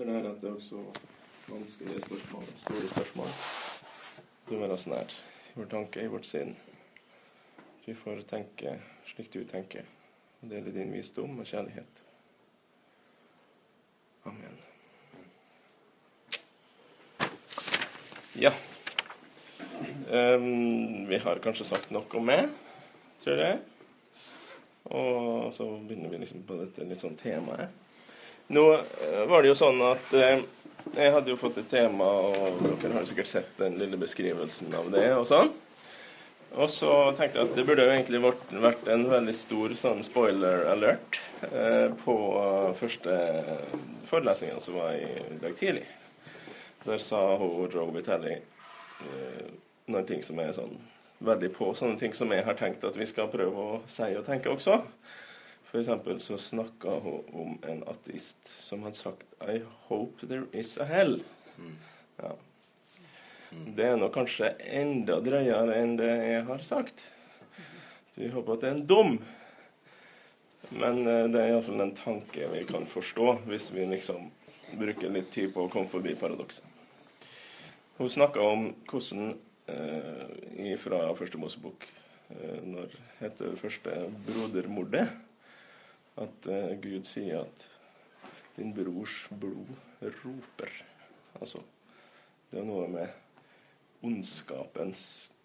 Ser der at det er også vanskelige spørsmål, store spørsmål. Du er oss nær i vår tanke, i vårt sinn. Vi får tenke slik du tenker, og dele din visdom og kjærlighet. Amen. Ja. Um, vi har kanskje sagt nok om meg, tror jeg. Og så begynner vi liksom på dette litt sånn temaet. Nå eh, var det jo sånn at eh, jeg hadde jo fått et tema, og dere har sikkert sett den lille beskrivelsen av det og sånn. Og så tenkte jeg at det burde jo egentlig vært, en veldig stor sånn spoiler alert eh, på første forelesninga som var i dag tidlig. Der sa hun Joe Vitelli eh, noen ting som er sånn veldig på, sånne ting som jeg har tenkt at vi skal prøve å si og tenke også. For eksempel så snakka hun om en ateist som hadde sagt I hope there is a hell. Ja. Det er nå kanskje enda drøyere enn det jeg har sagt. Så vi håper at det er en dom. Men eh, det er iallfall en tanke vi kan forstå hvis vi liksom bruker litt tid på å komme forbi paradokset. Hun snakka om hvordan eh, fra første Mosebok eh, når heter det første brodermordet, at uh, Gud sier at din brors blod roper. Altså, det er noe med ondskapens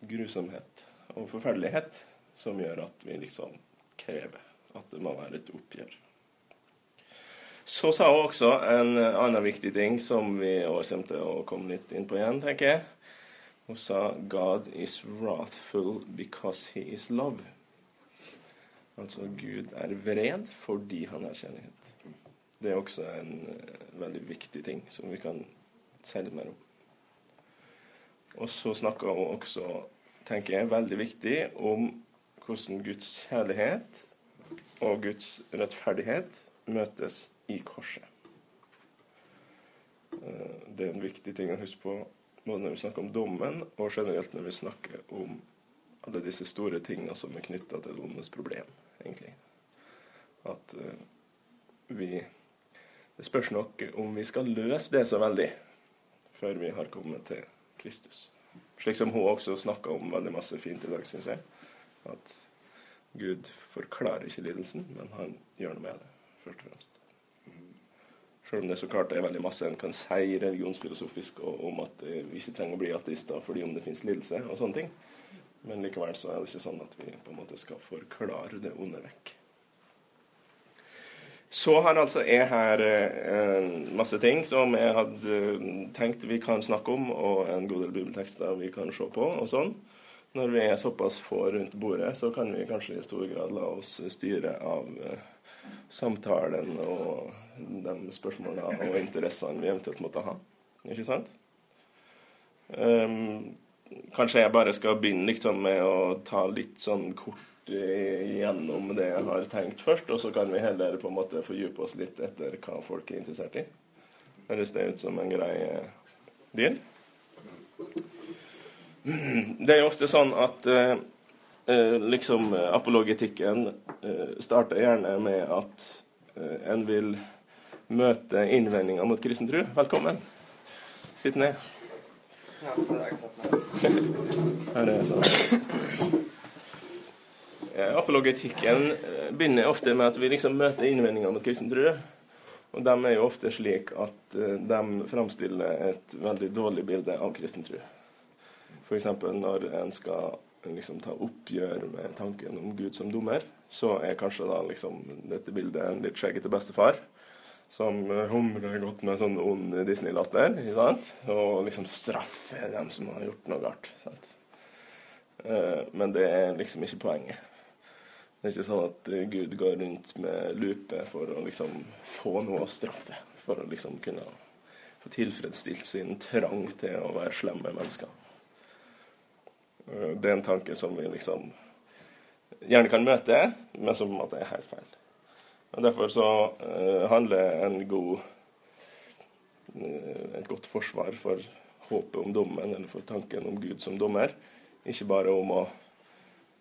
grusomhet og forferdelighet som gjør at vi liksom krever at det må være et oppgjør. Så sa hun også en annen viktig ting som vi også kommer til å komme litt inn på igjen, tenker jeg. Hun sa 'God is wrathful because he is love'. Altså Gud er vred fordi han er kjærlighet. Det er også en uh, veldig viktig ting som vi kan si litt mer om. Og så snakker hun også, tenker jeg, veldig viktig om hvordan Guds kjærlighet og Guds rettferdighet møtes i korset. Eh, det er en viktig ting å huske på både når vi snakker om dommen, og generelt når vi snakker om alle disse store tingene som er knytta til ondens problem, egentlig. At uh, vi Det spørs nok om vi skal løse det så veldig før vi har kommet til Kristus. Slik som hun også snakka om veldig masse fint i dag, syns jeg. At Gud forklarer ikke lidelsen, men han gjør noe med det, først og fremst. Selv om det så klart er veldig masse en kan si religionsfilosofisk om at vi ikke trenger å bli ateister fordi om det finnes lidelse og sånne ting. Men likevel så er det ikke sånn at vi på en måte skal forklare det onde vekk. Så har altså jeg her eh, masse ting som jeg hadde tenkt vi kan snakke om, og en god del bibeltekster vi kan se på og sånn. Når vi er såpass få rundt bordet, så kan vi kanskje i stor grad la oss styre av eh, samtalen og de spørsmålene og interessene vi eventuelt måtte ha. Ikke sant? Um, kanskje jeg bare skal begynne liksom med å ta litt sånn kort gjennom det jeg har tenkt først, og så kan vi heller på en måte fordype oss litt etter hva folk er interessert i. Høres det ut som en grei deal? Det er jo ofte sånn at eh, liksom apologetikken eh, starter gjerne med at eh, en vil møte innvendinger mot kristen tro. Velkommen. Sitt ned. Ja, det har jeg sett er sånn. Eh, apologetikken eh, begynner ofte med at vi liksom møter innvendinger mot kristen tro. Og de er jo ofte slik at eh, de framstiller et veldig dårlig bilde av kristen tro. F.eks. når en skal liksom ta oppgjør med tanken om Gud som dommer, så er kanskje da liksom dette bildet en litt skjeggete bestefar som humrer godt med sånn ond Disney-latter og liksom straffer dem som har gjort noe galt. Sant? Men det er liksom ikke poenget. Det er ikke sånn at eh, Gud går rundt med lupe for å liksom få noe å straffe. For å liksom kunne få tilfredsstilt sin trang til å være slemme mennesker. Eh, det er en tanke som vi liksom gjerne kan møte, men som at det er helt feil. Og Derfor så uh, handler en god, uh, et godt forsvar for håpet om dommen, eller for tanken om Gud som dommer, ikke bare om å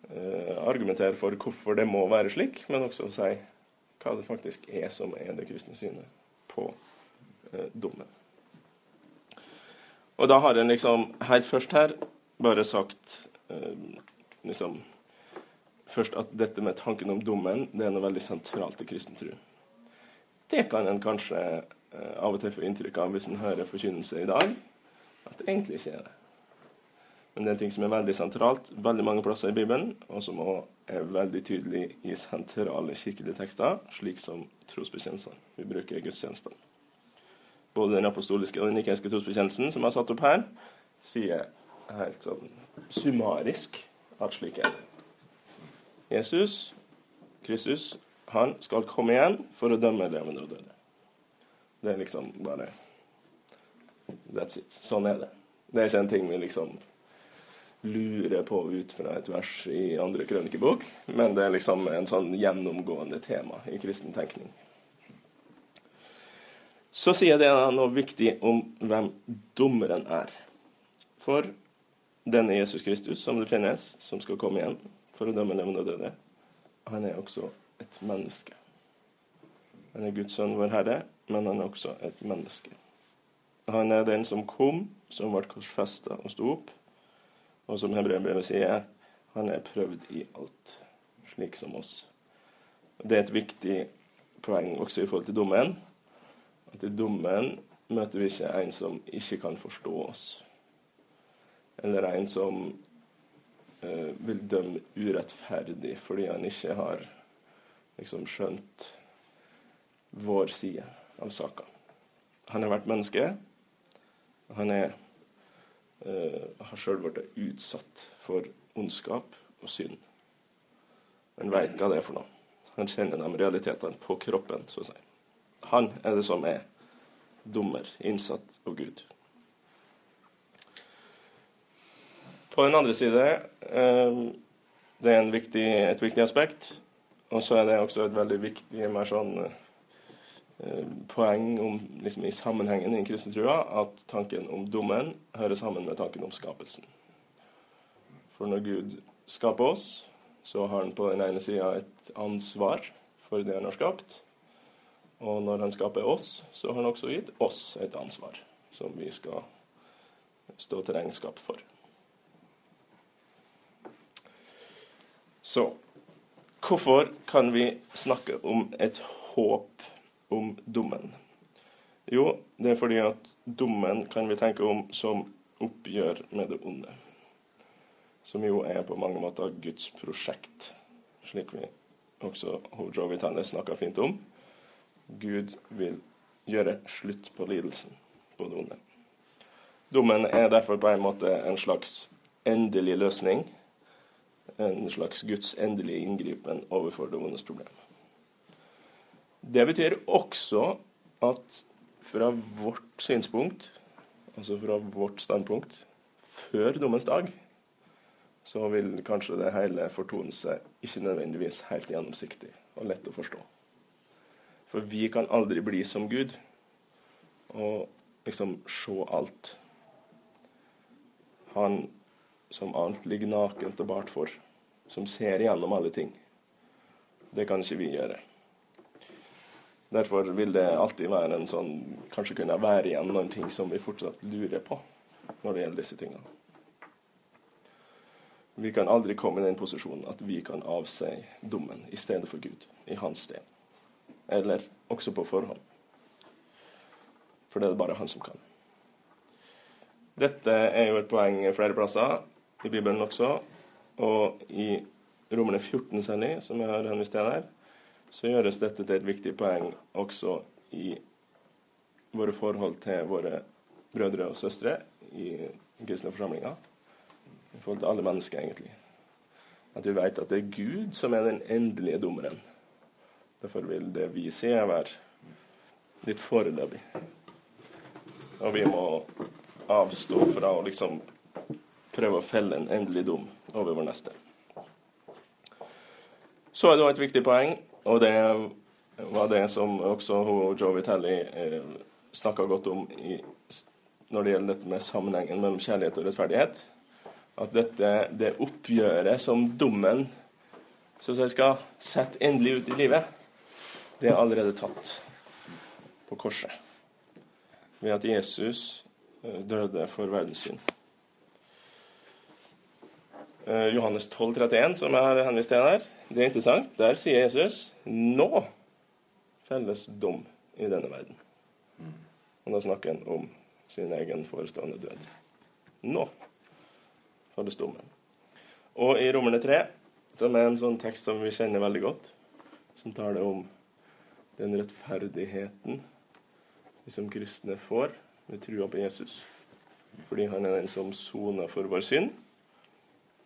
Eh, argumentere for hvorfor det må være slik, men også å si hva det faktisk er som er det kristne synet på eh, dommen. Og da har en liksom helt først her bare sagt eh, liksom først at dette med tanken om dommen det er noe veldig sentralt i kristen tro. Det kan en kanskje eh, av og til få inntrykk av hvis en hører forkynnelse i dag, at det egentlig ikke er det. Men det er en ting som er veldig sentralt veldig mange plasser i Bibelen, og som også er veldig tydelig i sentrale kirkelige tekster, slik som trosbekjennelsene vi bruker gudstjenestene. Både den apostoliske og den nikenske trosbekjennelsen, som har satt opp her, sier helt sånn summarisk at slik er det. Jesus, Kristus, han skal komme igjen for å dømme levende og døde. Det er liksom bare That's it. Sånn er det. Det er ikke en ting vi liksom lurer på ut fra et vers i andre krønikebok, men det er liksom en sånn gjennomgående tema i kristen tenkning. Så sier det noe viktig om hvem dommeren er. For denne Jesus Kristus som det finnes, som skal komme igjen for å dømme levende og døde, han er også et menneske. Han er Guds sønn, vår Herre, men han er også et menneske. Han er den som kom, som ble korsfesta og sto opp og som hebreerbrevet sier, han er prøvd i alt, slik som oss. Det er et viktig poeng også i forhold til dommen. At i dommen møter vi ikke en som ikke kan forstå oss. Eller en som vil dømme urettferdig fordi han ikke har liksom skjønt vår side av saka. Han har vært menneske. Han er uh, har sjøl blitt utsatt for ondskap og synd. Han veit hva det er for noe. Han kjenner de realitetene på kroppen, så å si. Han er det som er dommer, innsatt av Gud. På den andre side um, det er viktig, et viktig aspekt. Og så er det også et veldig viktig mer sånn Eh, poeng om, liksom, i sammenhengen i kristne trua, at tanken om dommen hører sammen med tanken om skapelsen. For når Gud skaper oss, så har han på den ene sida et ansvar for det han har skapt. Og når han skaper oss, så har han også gitt oss et ansvar som vi skal stå til regnskap for. Så hvorfor kan vi snakke om et håp om dommen? Jo, det er fordi at dommen kan vi tenke om som oppgjør med det onde. Som jo er på mange måter Guds prosjekt, slik vi også Joe Vitalle snakka fint om. Gud vil gjøre slutt på lidelsen på det onde. Dommen er derfor på en måte en slags endelig løsning. En slags Guds endelige inngripen overfor det vondes problem. Det betyr også at fra vårt synspunkt, altså fra vårt standpunkt, før dommens dag, så vil kanskje det hele fortone seg ikke nødvendigvis helt gjennomsiktig og lett å forstå. For vi kan aldri bli som Gud og liksom se alt. Han som alt ligger nakent og bart for, som ser igjennom alle ting. Det kan ikke vi gjøre. Derfor vil det alltid være en sånn Kanskje kunne være igjen noen ting som vi fortsatt lurer på når det gjelder disse tingene. Vi kan aldri komme i den posisjonen at vi kan avsi dommen i stedet for Gud, i hans sted. Eller også på forhånd. For det er det bare han som kan. Dette er jo et poeng flere plasser, i Bibelen også, og i Romerne 14 særlig, som jeg har henvist til der så gjøres dette til et viktig poeng også i våre forhold til våre brødre og søstre i kristne forsamlinger. I forhold til alle mennesker, egentlig. At vi vet at det er Gud som er den endelige dommeren. Derfor vil det vi ser, være litt foreløpig. Og vi må avstå fra å liksom prøve å felle en endelig dom over vår neste. Så er det også et viktig poeng og det var det som også hun og Joe Vitelli eh, snakka godt om i, når det gjelder dette med sammenhengen mellom kjærlighet og rettferdighet. At dette, det oppgjøret som dommen som skal sette endelig ut i livet, det er allerede tatt på korset. ved at Jesus eh, døde for verdens synd. Eh, Johannes 12, 31, som jeg har henvist til her, det er interessant. Der sier Jesus nå felles dom i denne verden. Og da snakker han om sin egen forestående død. Nå felles dommen. Og i Romerne 3, som er en sånn tekst som vi kjenner veldig godt, som taler om den rettferdigheten vi som kristne får ved trua på Jesus, fordi han er den som soner for vår synd.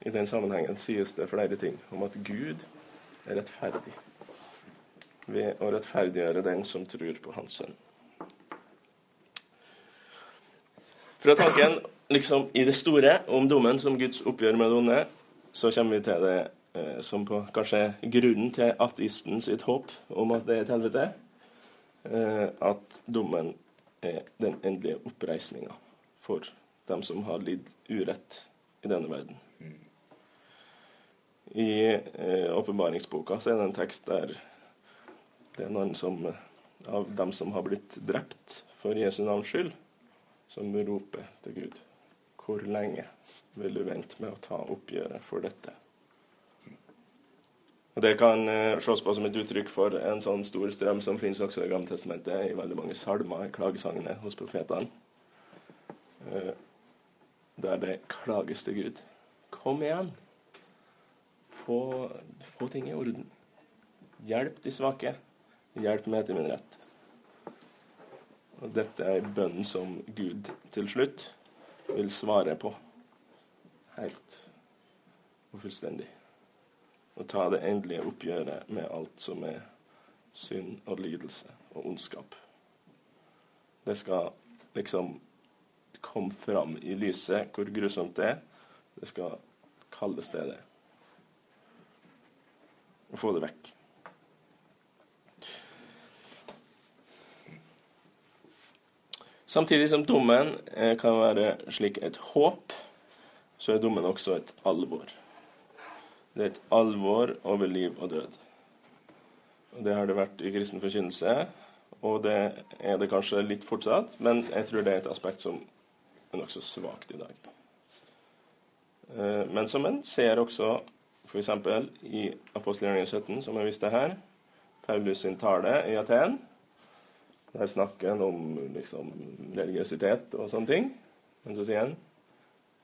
I den sammenhengen sies det flere ting om at Gud er rettferdig ved å rettferdiggjøre den som tror på Hans sønn. Fra tanken liksom i det store om dommen som Guds oppgjør med det onde, så kommer vi til det eh, som på kanskje grunnen til ateisten sitt håp om at det er et helvete. Eh, at dommen er den endelige oppreisninga for dem som har lidd urett i denne verden. I eh, åpenbaringsboka så er det en tekst der det er noen som, av dem som har blitt drept for Jesu navns skyld, som roper til Gud. Hvor lenge vil du vente med å ta oppgjøret for dette? Og Det kan uh, ses på som et uttrykk for en sånn stor strøm som finnes også i Gamle Testamentet, i veldig mange salmer, i klagesangene hos profetene. Der det klages til Gud. Kom igjen! Få, få ting i orden. Hjelp de svake. Hjelp min rett. Og dette er bønnen som Gud til slutt vil svare på. Helt og fullstendig. Og ta det endelige oppgjøret med alt som er synd og lidelse og ondskap. Det skal liksom komme fram i lyset hvor grusomt det er. Det skal kalles det det. Og få det vekk. Samtidig som dommen eh, kan være slik et håp, så er dommen også et alvor. Det er et alvor over liv og død. Og Det har det vært i kristen forkynnelse, og det er det kanskje litt fortsatt, men jeg tror det er et aspekt som er nokså svakt i dag. Eh, men som en ser også f.eks. i apostelgjerningen 17, som jeg viste her, Paulus sin tale i Aten, der snakker han om liksom, religiøsitet og sånne ting. Men så sier han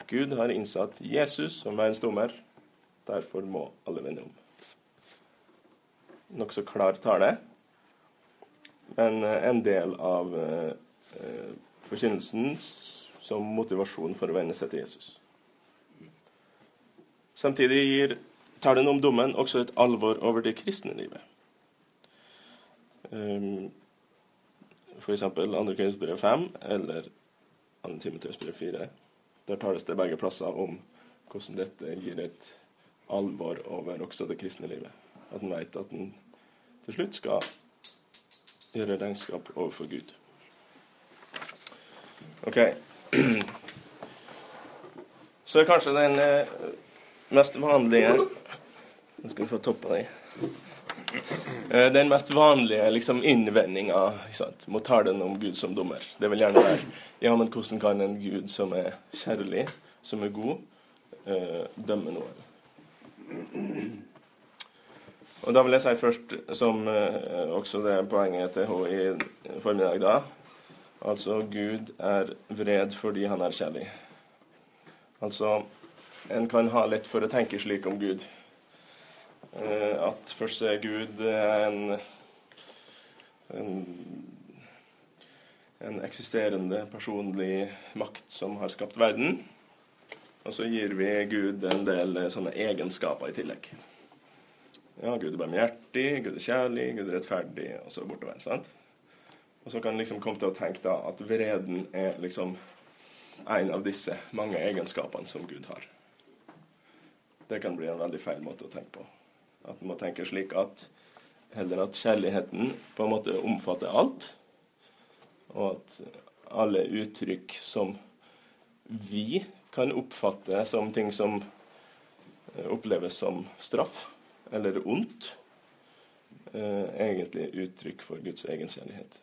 Gud har innsatt Jesus som verdens dommer. Derfor må alle vende om. Nokså klar tale, men eh, en del av eh, eh, forkynnelsen som motivasjon for å vende seg til Jesus. Samtidig gir talen om dommen også et alvor over det kristne livet. Um, f.eks. 2. Korinterbrev 5 eller 2. Timoteus brev 4. Der tales det begge plasser om hvordan dette gir et alvor over også det kristne livet. At en vet at en til slutt skal gjøre regnskap overfor Gud. OK. Så kanskje den eh, mest vanlige Nå skal vi få toppa den. Eh, den mest vanlige liksom, innvendinga mot talen om Gud som dommer, det vil gjerne være ja, men hvordan kan en Gud som er kjærlig, som er god, eh, dømme noen? Og Da vil jeg si først, som eh, også det er poenget til H i formiddag da Altså, Gud er vred fordi han er kjærlig. Altså, en kan ha lett for å tenke slik om Gud Eh, at først er Gud en, en, en eksisterende personlig makt som har skapt verden. Og så gir vi Gud en del eh, sånne egenskaper i tillegg. Ja, Gud er barmhjertig, Gud er kjærlig, Gud er rettferdig, og så bortover. sant? Og så kan en liksom komme til å tenke da at vreden er liksom en av disse mange egenskapene som Gud har. Det kan bli en veldig feil måte å tenke på. At man må tenke slik at heller at kjærligheten på en måte omfatter alt, og at alle uttrykk som vi kan oppfatte som ting som eh, oppleves som straff eller ondt, eh, egentlig uttrykk for Guds egen kjærlighet.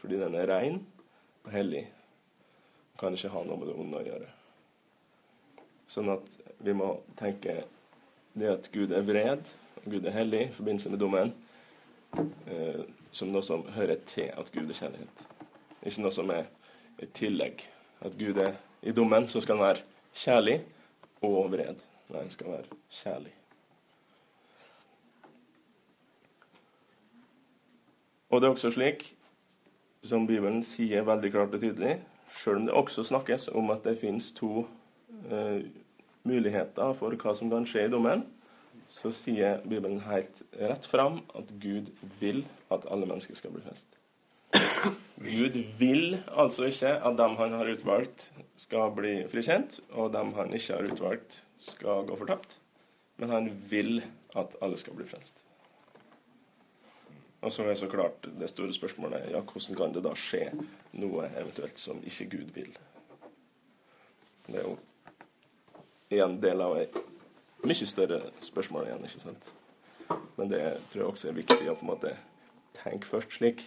Fordi den er ren, og hellig. Kan ikke ha noe med det onde å gjøre. Sånn at vi må tenke det at Gud er vred, Gud er hellig i forbindelse med dommen, eh, som noe som hører til at Gud er kjærlighet. Ikke noe som er et tillegg. At Gud er i dommen, så skal han være kjærlig og vred. Nei, han skal være kjærlig. Og det er også slik, som Bibelen sier veldig klart og tydelig, sjøl om det også snakkes om at det finnes to eh, muligheter for hva som kan skje i dommen, så sier Bibelen helt rett fram at Gud vil at alle mennesker skal bli frelst. Gud vil altså ikke at dem han har utvalgt, skal bli frikjent, og dem han ikke har utvalgt, skal gå fortapt. Men han vil at alle skal bli frelst. Og så er så klart det store spørsmålet ja, hvordan kan det da skje noe eventuelt som ikke Gud vil? Det er jo igjen del av et mye større spørsmål igjen, ikke sant? Men det tror jeg også er viktig å på en måte tenke først slik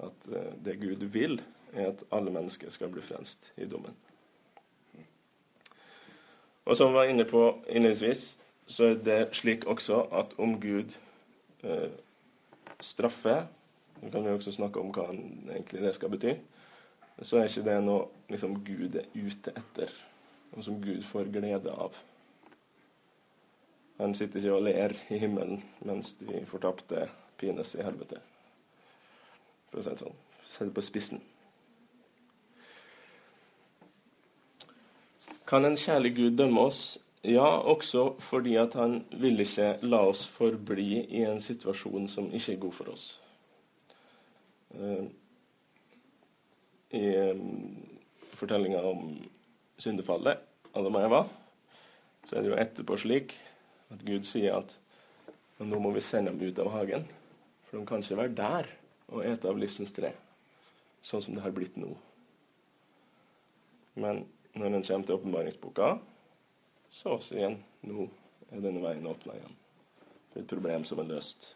at uh, det Gud vil, er at alle mennesker skal bli frelst i dommen. Og som vi var inne på innledningsvis, så er det slik også at om Gud eh, straffer Nå kan vi også snakke om hva egentlig det skal bety. Så er ikke det noe liksom, Gud er ute etter, og som Gud får glede av. Han sitter ikke og ler i himmelen mens de fortapte pines i helvete. For å si det sånn. Sett det på spissen. Kan en kjærlig Gud dømme oss? Ja, også fordi at han vil ikke la oss forbli i en situasjon som ikke er god for oss. Uh, I um, fortellinga om syndefallet, Adam og Eva, så er det jo etterpå slik at Gud sier at nå må vi sende dem ut av hagen. For de kan ikke være der og ete av livsens tre, sånn som det har blitt nå. Men når en kommer til åpenbaringsboka, så sier en nå er denne veien åpna igjen. Det er et problem som er løst.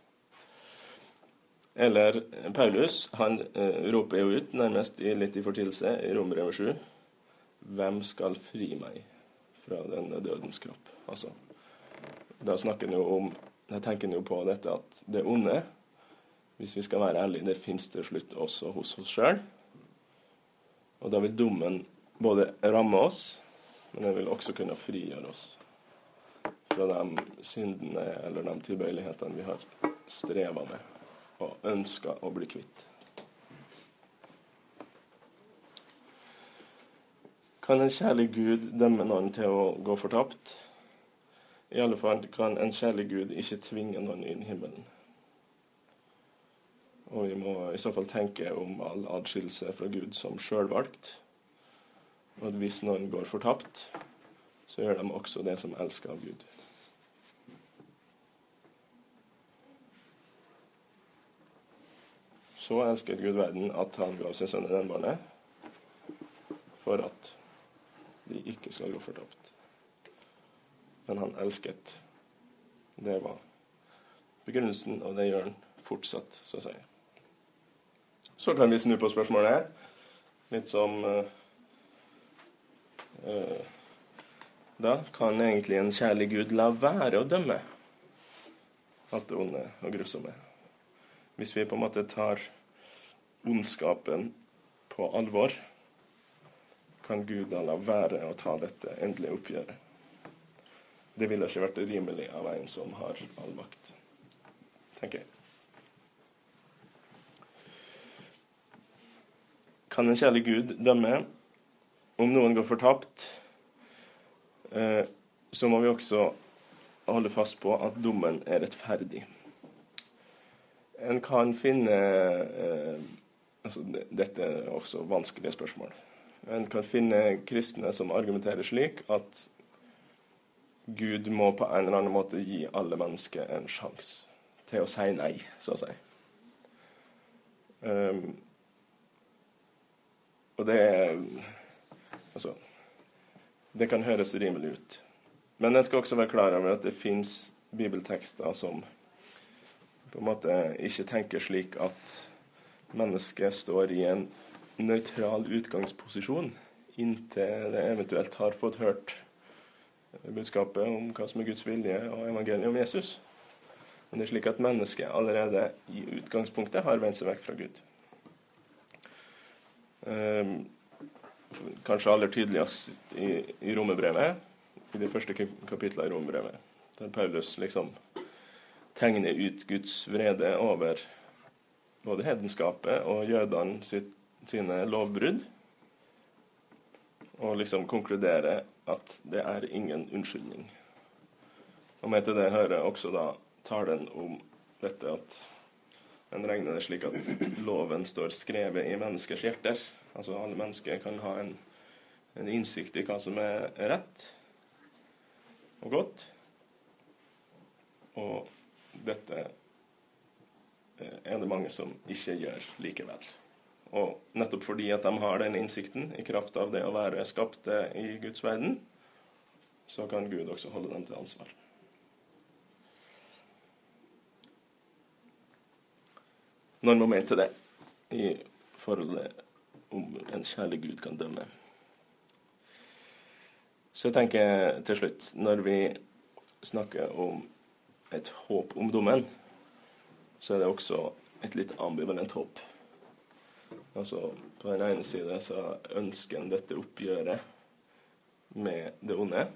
Eller Paulus han eh, roper jo ut, nærmest i, litt i fortidelse, i Rombrevet 7 Hvem skal fri meg fra denne dødens kropp? Altså, da snakker han jo om Da tenker han jo på dette at det onde, hvis vi skal være ærlige, det fins til slutt også hos oss sjøl. Og da vil dommen både ramme oss, men den vil også kunne frigjøre oss fra de syndene eller de tilbøyelighetene vi har streva med og ønska å bli kvitt. Kan en kjærlig Gud dømme noen til å gå fortapt? I alle fall kan en kjærlig Gud ikke tvinge noen inn i himmelen. Og vi må i så fall tenke om all adskillelse fra Gud som sjølvalgt. Og at hvis noen går fortapt, så gjør de også det som elsker av Gud. Så elsket Gud verden at han ga sin sønn den barnet, for at de ikke skal gå fortapt. Men han elsket. Det var begrunnelsen, og det gjør han fortsatt, så å si. Så kan vi snu på spørsmålet her. Litt som uh, da kan egentlig en kjærlig Gud la være å dømme alt det onde og grusomme. Hvis vi på en måte tar ondskapen på alvor, kan Gud da la være å ta dette endelige oppgjøret. Det ville ikke vært rimelig av en som har all makt, tenker jeg. Kan en kjærlig Gud dømme? om noen går fortapt, eh, så må vi også holde fast på at dommen er rettferdig. En kan finne eh, altså Dette er også vanskelige spørsmål. En kan finne kristne som argumenterer slik at Gud må på en eller annen måte gi alle mennesker en sjanse til å si nei, så å si. Um, og det er Altså, det kan høres rimelig ut. Men en skal også være klar over at det fins bibeltekster som på en måte ikke tenker slik at mennesket står i en nøytral utgangsposisjon inntil det eventuelt har fått hørt budskapet om hva som er Guds vilje og evangeliet om Jesus. Men det er slik at mennesket allerede i utgangspunktet har vendt seg vekk fra Gud. Um, kanskje aller tydeligst i, i Romerbrevet, i de første kapitlene i Romerbrevet, der Paulus liksom tegner ut Guds vrede over både hedenskapet og jødene sitt, sine lovbrudd, og liksom konkludere at det er ingen unnskyldning. Og med til det hører også da talen om dette at en regner det slik at loven står skrevet i menneskers hjerter. Altså alle mennesker kan ha en, en innsikt i hva som er rett og godt. Og dette er det mange som ikke gjør likevel. Og nettopp fordi at de har den innsikten i kraft av det å være skapte i Guds verden, så kan Gud også holde dem til ansvar. Når man til det i forholdet om en kjærlig Gud kan dømme. Så jeg tenker til slutt, når vi snakker om et håp om dommen, så er det også et litt ambivalent håp. Altså, På den ene side så ønsker en dette oppgjøret med det onde.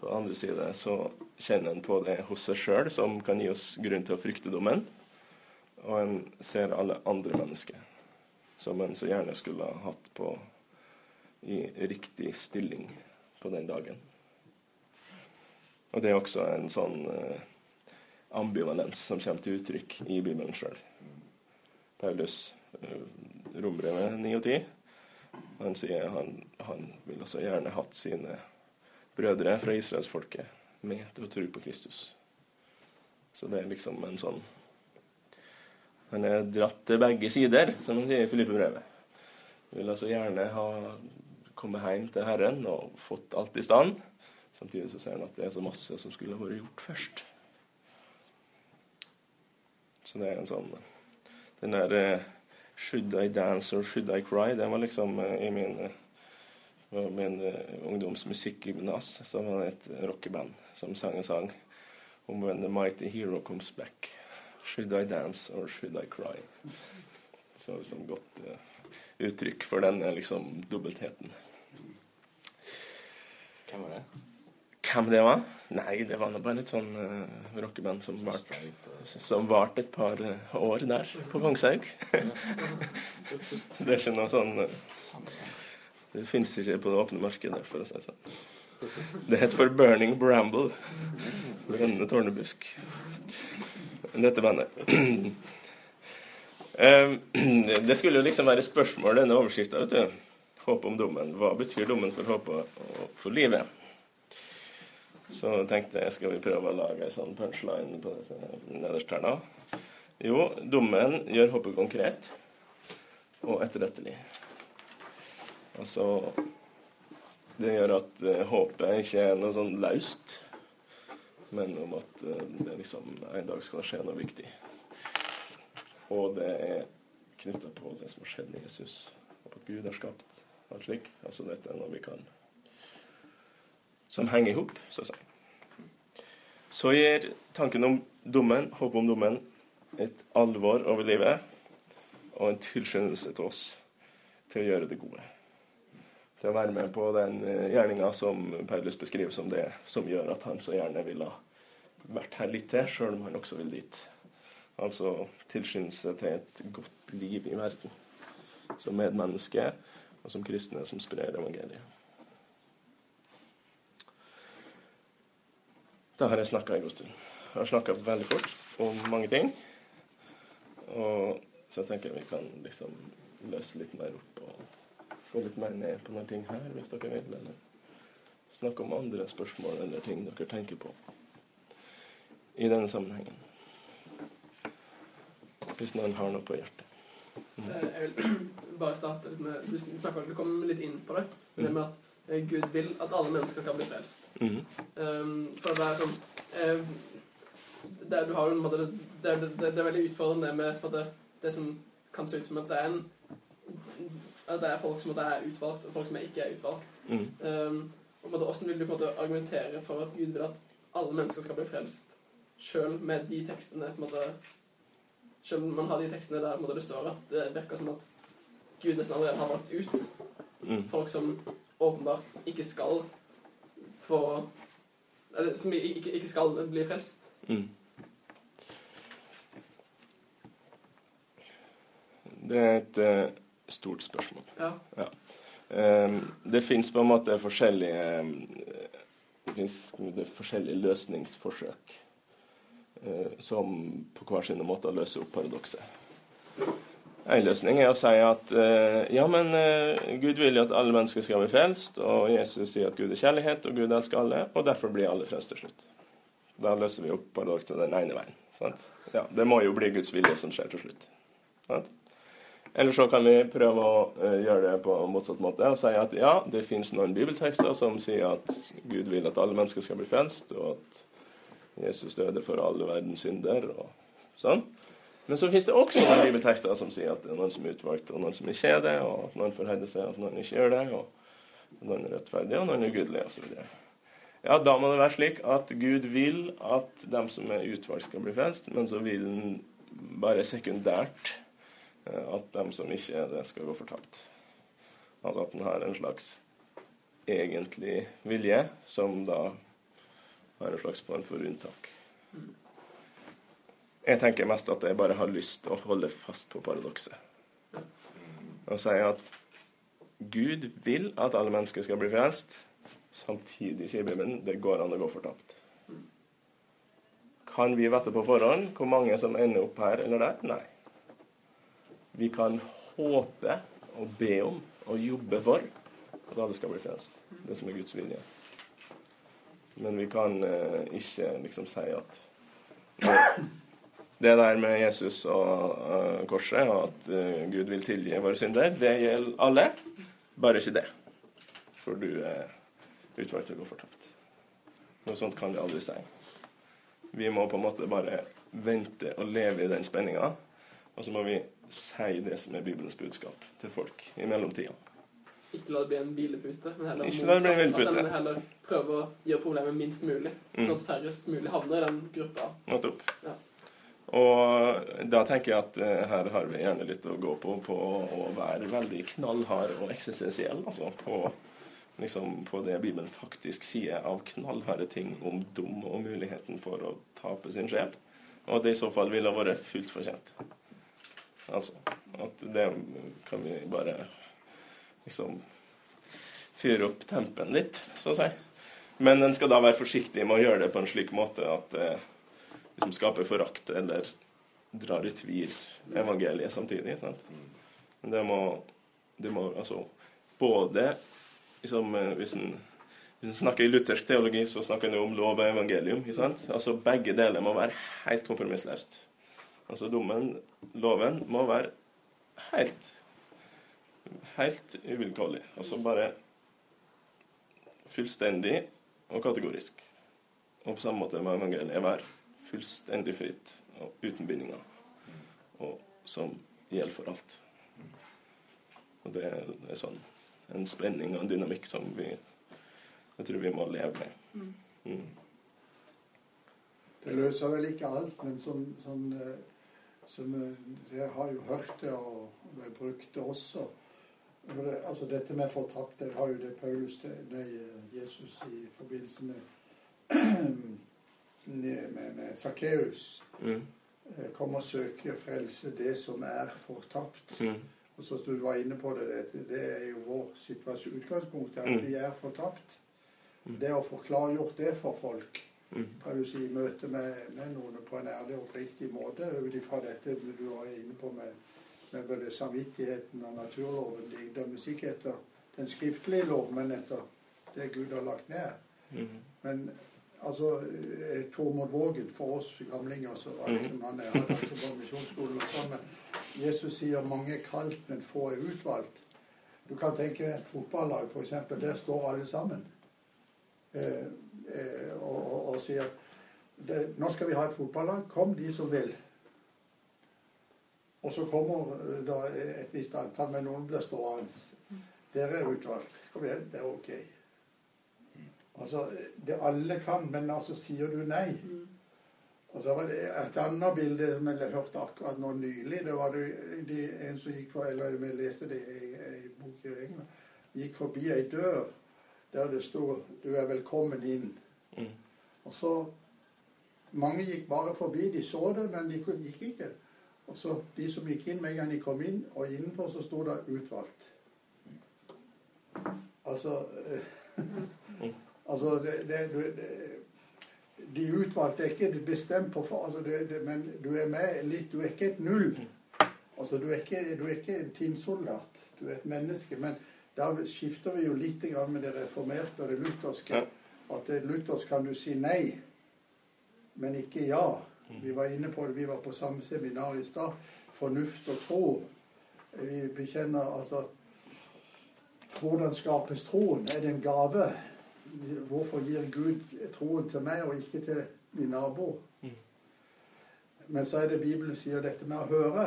På den andre side så kjenner en på det hos seg sjøl, som kan gi oss grunn til å frykte dommen. Og en ser alle andre mennesker som en så gjerne skulle ha hatt på i riktig stilling på den dagen. Og det er også en sånn uh, ambivalens som kommer til uttrykk i Bibelen sjøl. Paulus Eh, rombrevet 9 og 10. Han sier han, han vil også gjerne hatt sine brødre fra israelsfolket med til å tro på Kristus. Så det er liksom en sånn Han er dratt til begge sider, som han sier i Filippe-brevet. Vil altså gjerne ha kommet hjem til Herren og fått alt i stand. Samtidig så ser han at det er så masse som skulle vært gjort først. Så det er en sånn Den der eh, 'Should I Dance' or 'Should I Cry'. Den var liksom uh, i min, uh, min uh, ungdomsmusikkgymnas. Så var det et rockeband som sang en sang om 'When the mighty hero comes back'. 'Should I dance or should I cry'? Så liksom godt uh, uttrykk for denne liksom dobbeltheten. Hvem var det? Hvem det var? Nei, det var bare et sånn uh, rockeband som varte vart et par uh, år der på Kongshaug. det er ikke noe sånn uh, Det fins ikke på det åpne markedet, for å si det sånn. Det heter for Burning Bramble. Brennende tårnebusk. Dette bandet. det skulle jo liksom være spørsmål, denne overskrifta. Håp om dommen. Hva betyr dommen for håpet og for livet? Så tenkte jeg skal vi prøve å lage en sånn punchline på nederst her, nå. Jo, dommen gjør hoppet konkret og etterrettelig. Altså Det gjør at uh, håpet ikke er noe sånn laust, men om at uh, det liksom en dag skal skje noe viktig. Og det er knytta på det som har skjedd med Jesus, og at Gud har skapt alt slik. Altså dette er noe vi kan som henger i hop, så å si. Så gir tanken om dommen, håpet om dommen, et alvor over livet og en tilskyndelse til oss til å gjøre det gode. Til å være med på den eh, gjerninga som Paulus beskriver som det som gjør at han så gjerne ville vært her litt til, sjøl om han også vil dit. Altså tilskyndelse til et godt liv i verden. Som medmenneske og som kristne som sprer evangeliet. Da har jeg snakka en god stund. Jeg har snakka veldig fort om mange ting. Og så tenker jeg vi kan liksom løse litt mer opp og gå litt mer ned på noen ting her, hvis dere vil. Eller snakke om andre spørsmål eller ting dere tenker på i denne sammenhengen. Hvis noen har noe på hjertet. Mm. Jeg vil bare starte litt med Du snakker, du kom litt inn på det. Det med at Eh, Gud vil at alle mennesker skal bli frelst. Mm. Um, for det er sånn uh, det, du har en måte, det, det, det, er veldig utfordrende med måte, det som kan se ut som at det er en at det er folk som er utvalgt, og folk som ikke er utvalgt. Mm. Um, og måte, Hvordan vil du på en måte argumentere for at Gud vil at alle mennesker skal bli frelst, sjøl med de tekstene på en måte, Selv om man har de tekstene der måte, det står at det virker som at Gud nesten allerede har valgt ut Mm. folk som åpenbart ikke skal få Eller som ikke, ikke skal bli frelst. Mm. Det er et uh, stort spørsmål. Ja. Um, det fins på en måte forskjellige um, Det fins forskjellige løsningsforsøk uh, som på hver sine måter løser opp paradokset. En løsning er å si at uh, ja, men uh, Gud vil jo at alle mennesker skal bli frelst, og Jesus sier at Gud er kjærlighet, og Gud elsker alle, og derfor blir alle frelst til slutt. Da løser vi opp paradokset den ene veien. Sant? Ja, det må jo bli Guds vilje som skjer til slutt. Sant? Eller så kan vi prøve å uh, gjøre det på motsatt måte og si at ja, det fins noen bibeltekster som sier at Gud vil at alle mennesker skal bli frelst, og at Jesus døde for alle verdens synder og sånn. Men så finnes det også noen bibeltekster som sier at det er noen som er utvalgt, og noen som ikke er det, og at noen forherder seg, og at noen ikke gjør det, og noen er rettferdige, og noen er gudelige, osv. Ja, da må det være slik at Gud vil at dem som er utvalgt, skal bli frelst, men så vil han bare sekundært at dem som ikke er det, skal gå fortapt. Altså at han har en slags egentlig vilje, som da har en slags form for unntak. Jeg tenker mest at jeg bare har lyst til å holde fast på paradokset. Og si at Gud vil at alle mennesker skal bli frelst. Samtidig, sier Bibelen, det går an å gå fortapt. Kan vi vite på forhånd hvor mange som ender opp her eller der? Nei. Vi kan håpe og be om og jobbe for at alle skal bli frelst. Det som er Guds vilje. Men vi kan eh, ikke liksom si at det der med Jesus og uh, korset, og at uh, Gud vil tilgi våre synder, det gjelder alle. Bare ikke det. For du er utvalgt til å gå fortapt. Noe sånt kan vi aldri si. Vi må på en måte bare vente og leve i den spenninga. Og så må vi si det som er Bibelens budskap til folk i mellomtida. Ikke la det bli en hvilepute, men heller det bli en motsatt, hvilepute. At en heller prøve å gjøre problemet minst mulig, Mm. sånn at færrest mulig havner i den gruppa. Nettopp. Ja. Og da tenker jeg at eh, her har vi gjerne litt å gå på på å være veldig knallhard og eksistensiell. Altså på, liksom, på det Bibelen faktisk sier av knallharde ting om dum og muligheten for å tape sin sjel. Og at det i så fall ville vært fullt fortjent. Altså at det kan vi bare liksom fyre opp tempen litt, så å si. Men en skal da være forsiktig med å gjøre det på en slik måte at det liksom skaper forakt eller drar i tvil evangeliet samtidig. Sant? Men det må, det må altså både liksom, eh, hvis en hvis en snakker i luthersk teologi, så snakker en om lov og evangelium. Sant? Altså Begge deler må være helt kompromissløst. Altså dommen, loven, må være helt helt uvilkårlig. Altså bare fullstendig og kategorisk. Og på samme måte må evangeliet være fullstendig fritt og uten bindinger. Og som gjelder for alt. Og det er sånn en spenning og en dynamikk som vi jeg tror vi må leve med. Mm. Det løser vel ikke alt, men som, som, eh, som eh, Jeg har jo hørt det, og brukt det også. Det, altså Dette med fortapte har jo det Paulus nei, Jesus i forbindelse med med, med Sakkeus. Mm. Eh, Kom og søke frelse det som er fortapt. Mm. Og så Du var inne på det, det, er jo vår situasjon. Utgangspunktet er Mm. at vi er fortapt. Mm. Det å få klargjort det for folk Mm. kan du si, i møte med, med noen på en ærlig og oppriktig måte, ut ifra dette du var inne på med, med både samvittigheten og naturloven. De dømmes ikke etter den skriftlige lov, men etter det Gud har lagt ned. Mm. Men altså eh, Tormod Vågen, for oss gamlinger, så var det ikke han er han altså på misjonsskolen og sånn, Jesus sier mange er kalt, men få er utvalgt. Du kan tenke et fotballag, f.eks. Der står alle sammen. Eh, eh, og, og, og sier det, nå skal vi ha et fotballag. Kom de som vil. Og så kommer eh, da et visst antall, men noen blir stående. Dere er utvalgt. Kom igjen, det er ok. Altså, det alle kan, men altså sier du nei. Og så var det et annet bilde som jeg hørte akkurat nå nylig. Det var det, det en som gikk for, eller vi leste det i en bok i England. Gikk forbi ei dør der det sto 'Du er velkommen inn'. Mm. Og så Mange gikk bare forbi. De så det, men de gikk ikke. Og så De som gikk inn med en gang de kom inn, og innenfor så sto det 'utvalgt'. Altså eh, Altså, det, det, det, de utvalgte er ikke bestemt på for, altså det, Men du er med litt Du er ikke et null. Altså, du er ikke, du er ikke en tinnsoldat. Du er et menneske. Men da skifter vi jo litt med det reformerte og det lutherske. At det luthersk kan du si nei, men ikke ja. Vi var inne på det, vi var på samme seminar i stad. Fornuft og tro. Vi bekjenner altså Hvordan skapes troen? Er det en gave? Hvorfor gir Gud troen til meg og ikke til min nabo? Men så er det Bibelen sier dette med å høre.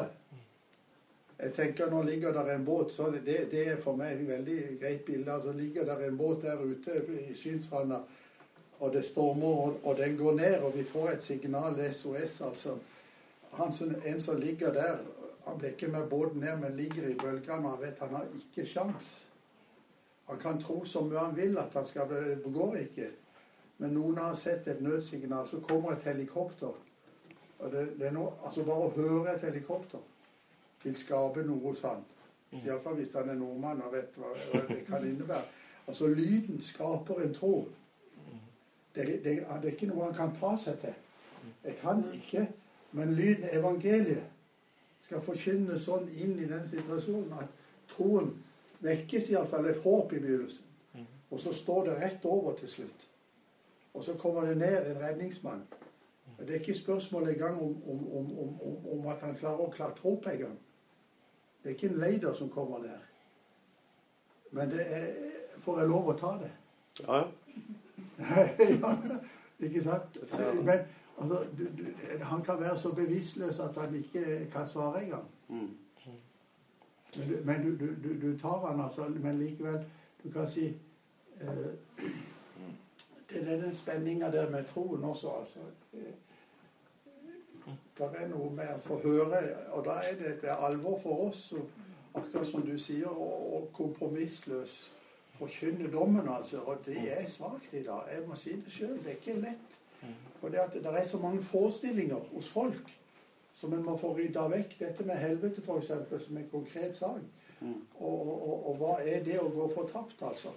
Jeg tenker Nå ligger der en båt, så det, det er for meg et veldig greit bilde. altså ligger der en båt der ute i Synsranda, og det stormer, og, og, den går ned, og vi får et signal, SOS, altså. Han som, en som ligger der, han blir ikke med båten ned, men ligger i bølgene. Han vet han har ikke sjans. Han kan tro så mye han vil at han skal bli Det går ikke. Men noen har sett et nødsignal, så kommer et helikopter. Og det, det er noe, altså Bare å høre et helikopter vil skape noe hos han. Iallfall hvis han er nordmann og vet hva, det kan innebære. Altså Lyden skaper en tro. Det, det, er ikke noe han kan ta seg til. Jeg kan ikke, men lyden evangeliet skal forkynne sånn inn i den situasjonen at troen vekkes iallfall et håp i begynnelsen. Og så står det rett over til slutt. Og så kommer det ned en redningsmann. Det er ikke spørsmål engang om, om, om, om, at han klarer å klatre opp en gang. Det er ikke en leider som kommer der. Men det er Får jeg lov å ta det? Ja, ja. ikke sant? Men altså, du, du, han kan være så bevisstløs at han ikke kan svare engang. Mm. Men, du, men du, du, tar han altså Men likevel, du kan si eh, Det er den spenninga der med troen også, altså. Det er noe med å få høre, og da er det, er alvor for oss, akkurat som du sier, å kompromissløs forkynne dommen, altså. Og det er svakt i dag. Jeg må si det sjøl. Det er ikke lett. For det, at det er så mange forestillinger hos folk som en må få rydda vekk. Dette med helvete, f.eks., som en konkret sak. Og, og, og, og, hva er det å gå fortapt, altså?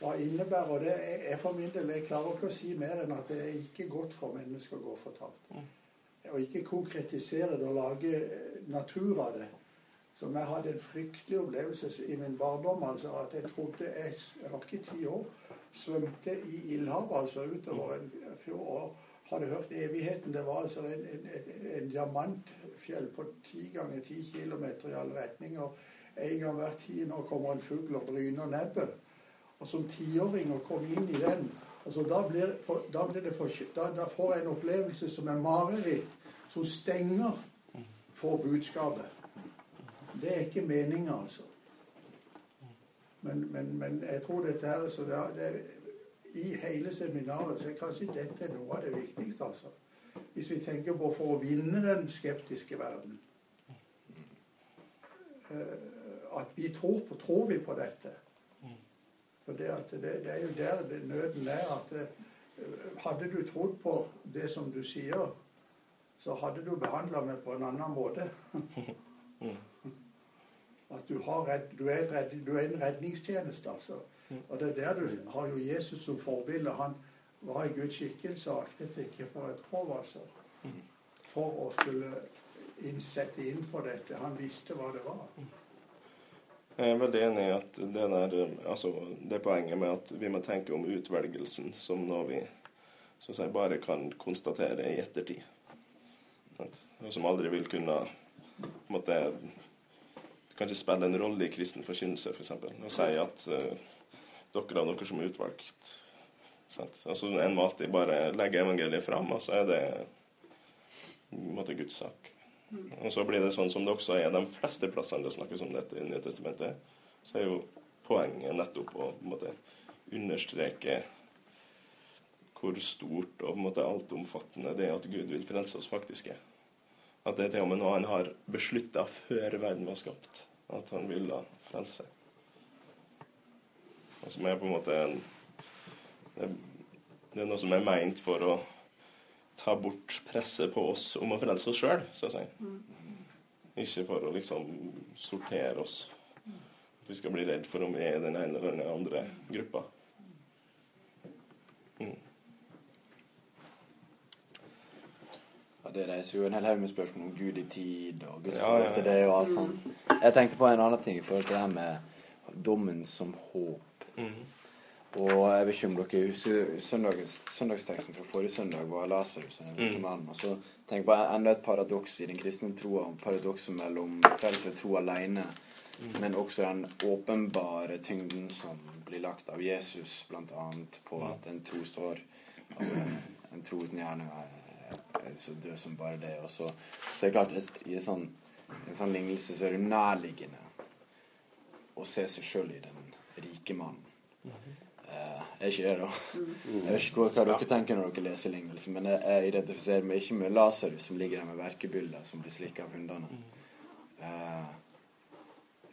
Hva innebærer det? Jeg, jeg for min del jeg klarer ikke å si mer enn at det er ikke godt for mennesker å gå fortapt. Og ikke konkretisere det og lage natur av det. Som jeg hadde en fryktelig opplevelse i min barndom. altså At jeg trodde jeg, jeg var ikke ti år. Svømte i ildhavet altså utover en fjord. Hadde hørt evigheten. Det var altså en, en, en, diamantfjell på ti ganger ti kilometer i alle retninger. En gang hvert tiende år kommer en fugl og bryner nebbet. Og som tiåring å komme inn i den altså da, blir, da, blir det for, da, da får jeg en opplevelse som er mareritt, som stenger for budskapet. Det er ikke meninga, altså. Men, men, men, jeg tror dette her så det, det, I hele seminaret så er kanskje dette noe av det viktigste, altså. Hvis vi tenker på for å vinne den skeptiske verden. Uh, at vi tror på Tror vi på dette? For det, det, det er jo der nøden er. at det, uh, Hadde du trodd på det som du sier, så hadde du behandla meg på en annen måte. At du, redd, du, er redd, du, er en redningstjeneste, altså. Og det er der du har jo Jesus som forbilde. Han var i Guds skikkelse og aktet ikke for et rov, altså. For å skulle innsette inn for dette. Han visste hva det var. Jeg er veldig enig i at det, der, altså, det poenget med at vi må tenke om utvelgelsen som noe vi så si, bare kan konstatere i ettertid. Og som aldri vil kunne på måte kanskje spille en rolle i kristen forkynnelse, f.eks. For og si at uh, dere har dere som er utvalgt. Sant? Altså, en må alltid bare legge evangeliet fram, og så er det på en måte Guds sak. Og så blir det sånn som det også er de fleste plassene det snakkes om dette i Nye testamentet, så er jo poenget nettopp å på en måte, understreke hvor stort og på en måte altomfattende det er at Gud vil frelse oss faktisk er. At det er til og med noe han har beslutta før verden var skapt, at han ville frelse. Og som er på en måte en det, er noe som er meint for å ta bort presset på oss om å frelse oss sjøl, så å si. Ikke for å liksom sortere oss. At vi skal bli redd for om vi er i den ene eller den andre gruppa. Mm. Ja, det reiser jo en hel haug med spørsmål om Gud i tid og Guds Ja, ja, ja. det og alt sånt. Jeg tenkte på en annen ting i forhold til det her med dommen som håp. Mm. Og jeg vet ikke om dere husker søndags, søndagsteksten fra forrige søndag var Lasarus og den Mm. mannen. Og så tenk på enda et paradoks i den kristne troa. Paradokset mellom frelse og tro alene, Mm. men også den åpenbare tyngden som blir lagt av Jesus, bl.a. på Mm. at en tro står Altså, en tro uten gjerninger er- er så død som bare det. Og så, så er det klart, i en sånn, en sånn lignelse så er det nærliggende å se seg sjøl i den rike mannen. Eh, er ikke det, da? Jeg vet ikke hva, hva dere tenker når dere leser lignelsen, men jeg, jeg identifiserer meg ikke med Lasarus som ligger der med verkebyller som blir slikka av hundene. Eh,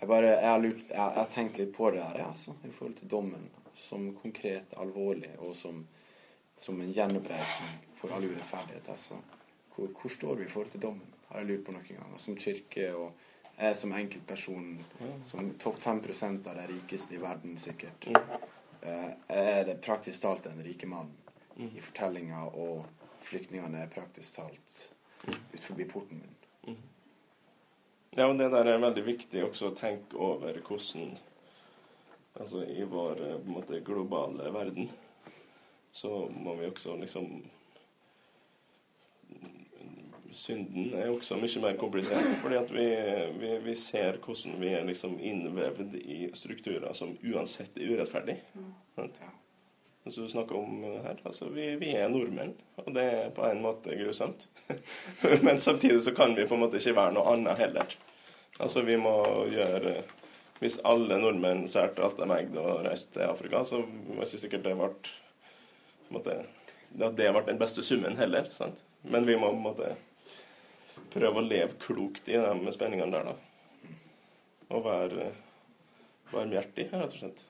jeg bare, jeg har, lurt, jeg, jeg har tenkt litt på det her, ja, altså, i forhold til dommen. Som konkret, alvorlig, og som, som en gjenoppreisning for all urettferdighet. Altså. Hvor, hvor står vi i forhold til dommen? Har jeg lurt på noen ganger. Som kirke og jeg som enkeltperson, som topp 5% av de rikeste i verden sikkert. Eh, er det praktisk talt en rike mann i fortellinga, og flyktningene er praktisk talt ut forbi porten min. Ja, og det der er veldig viktig også å tenke over hvordan Altså i vår eh, på en måte, globale verden så må vi også liksom Synden er også mye mer komplisert, fordi at vi, vi, vi ser hvordan vi er liksom innvevd i strukturer som uansett er urettferdig. Ja. Du snakker om her, altså vi, vi er nordmenn, og det er på en måte grusomt. Men samtidig så kan vi på en måte ikke være noe annet heller. Altså vi må gjøre Hvis alle nordmenn særte alt de eide og reiste til Afrika, så var ikke sikkert det ble på en måte, at det ble den beste summen heller. sant? Men vi må på en måte prøve å leve klokt i de spenningene der, da. Og være varmhjertig, rett og slett.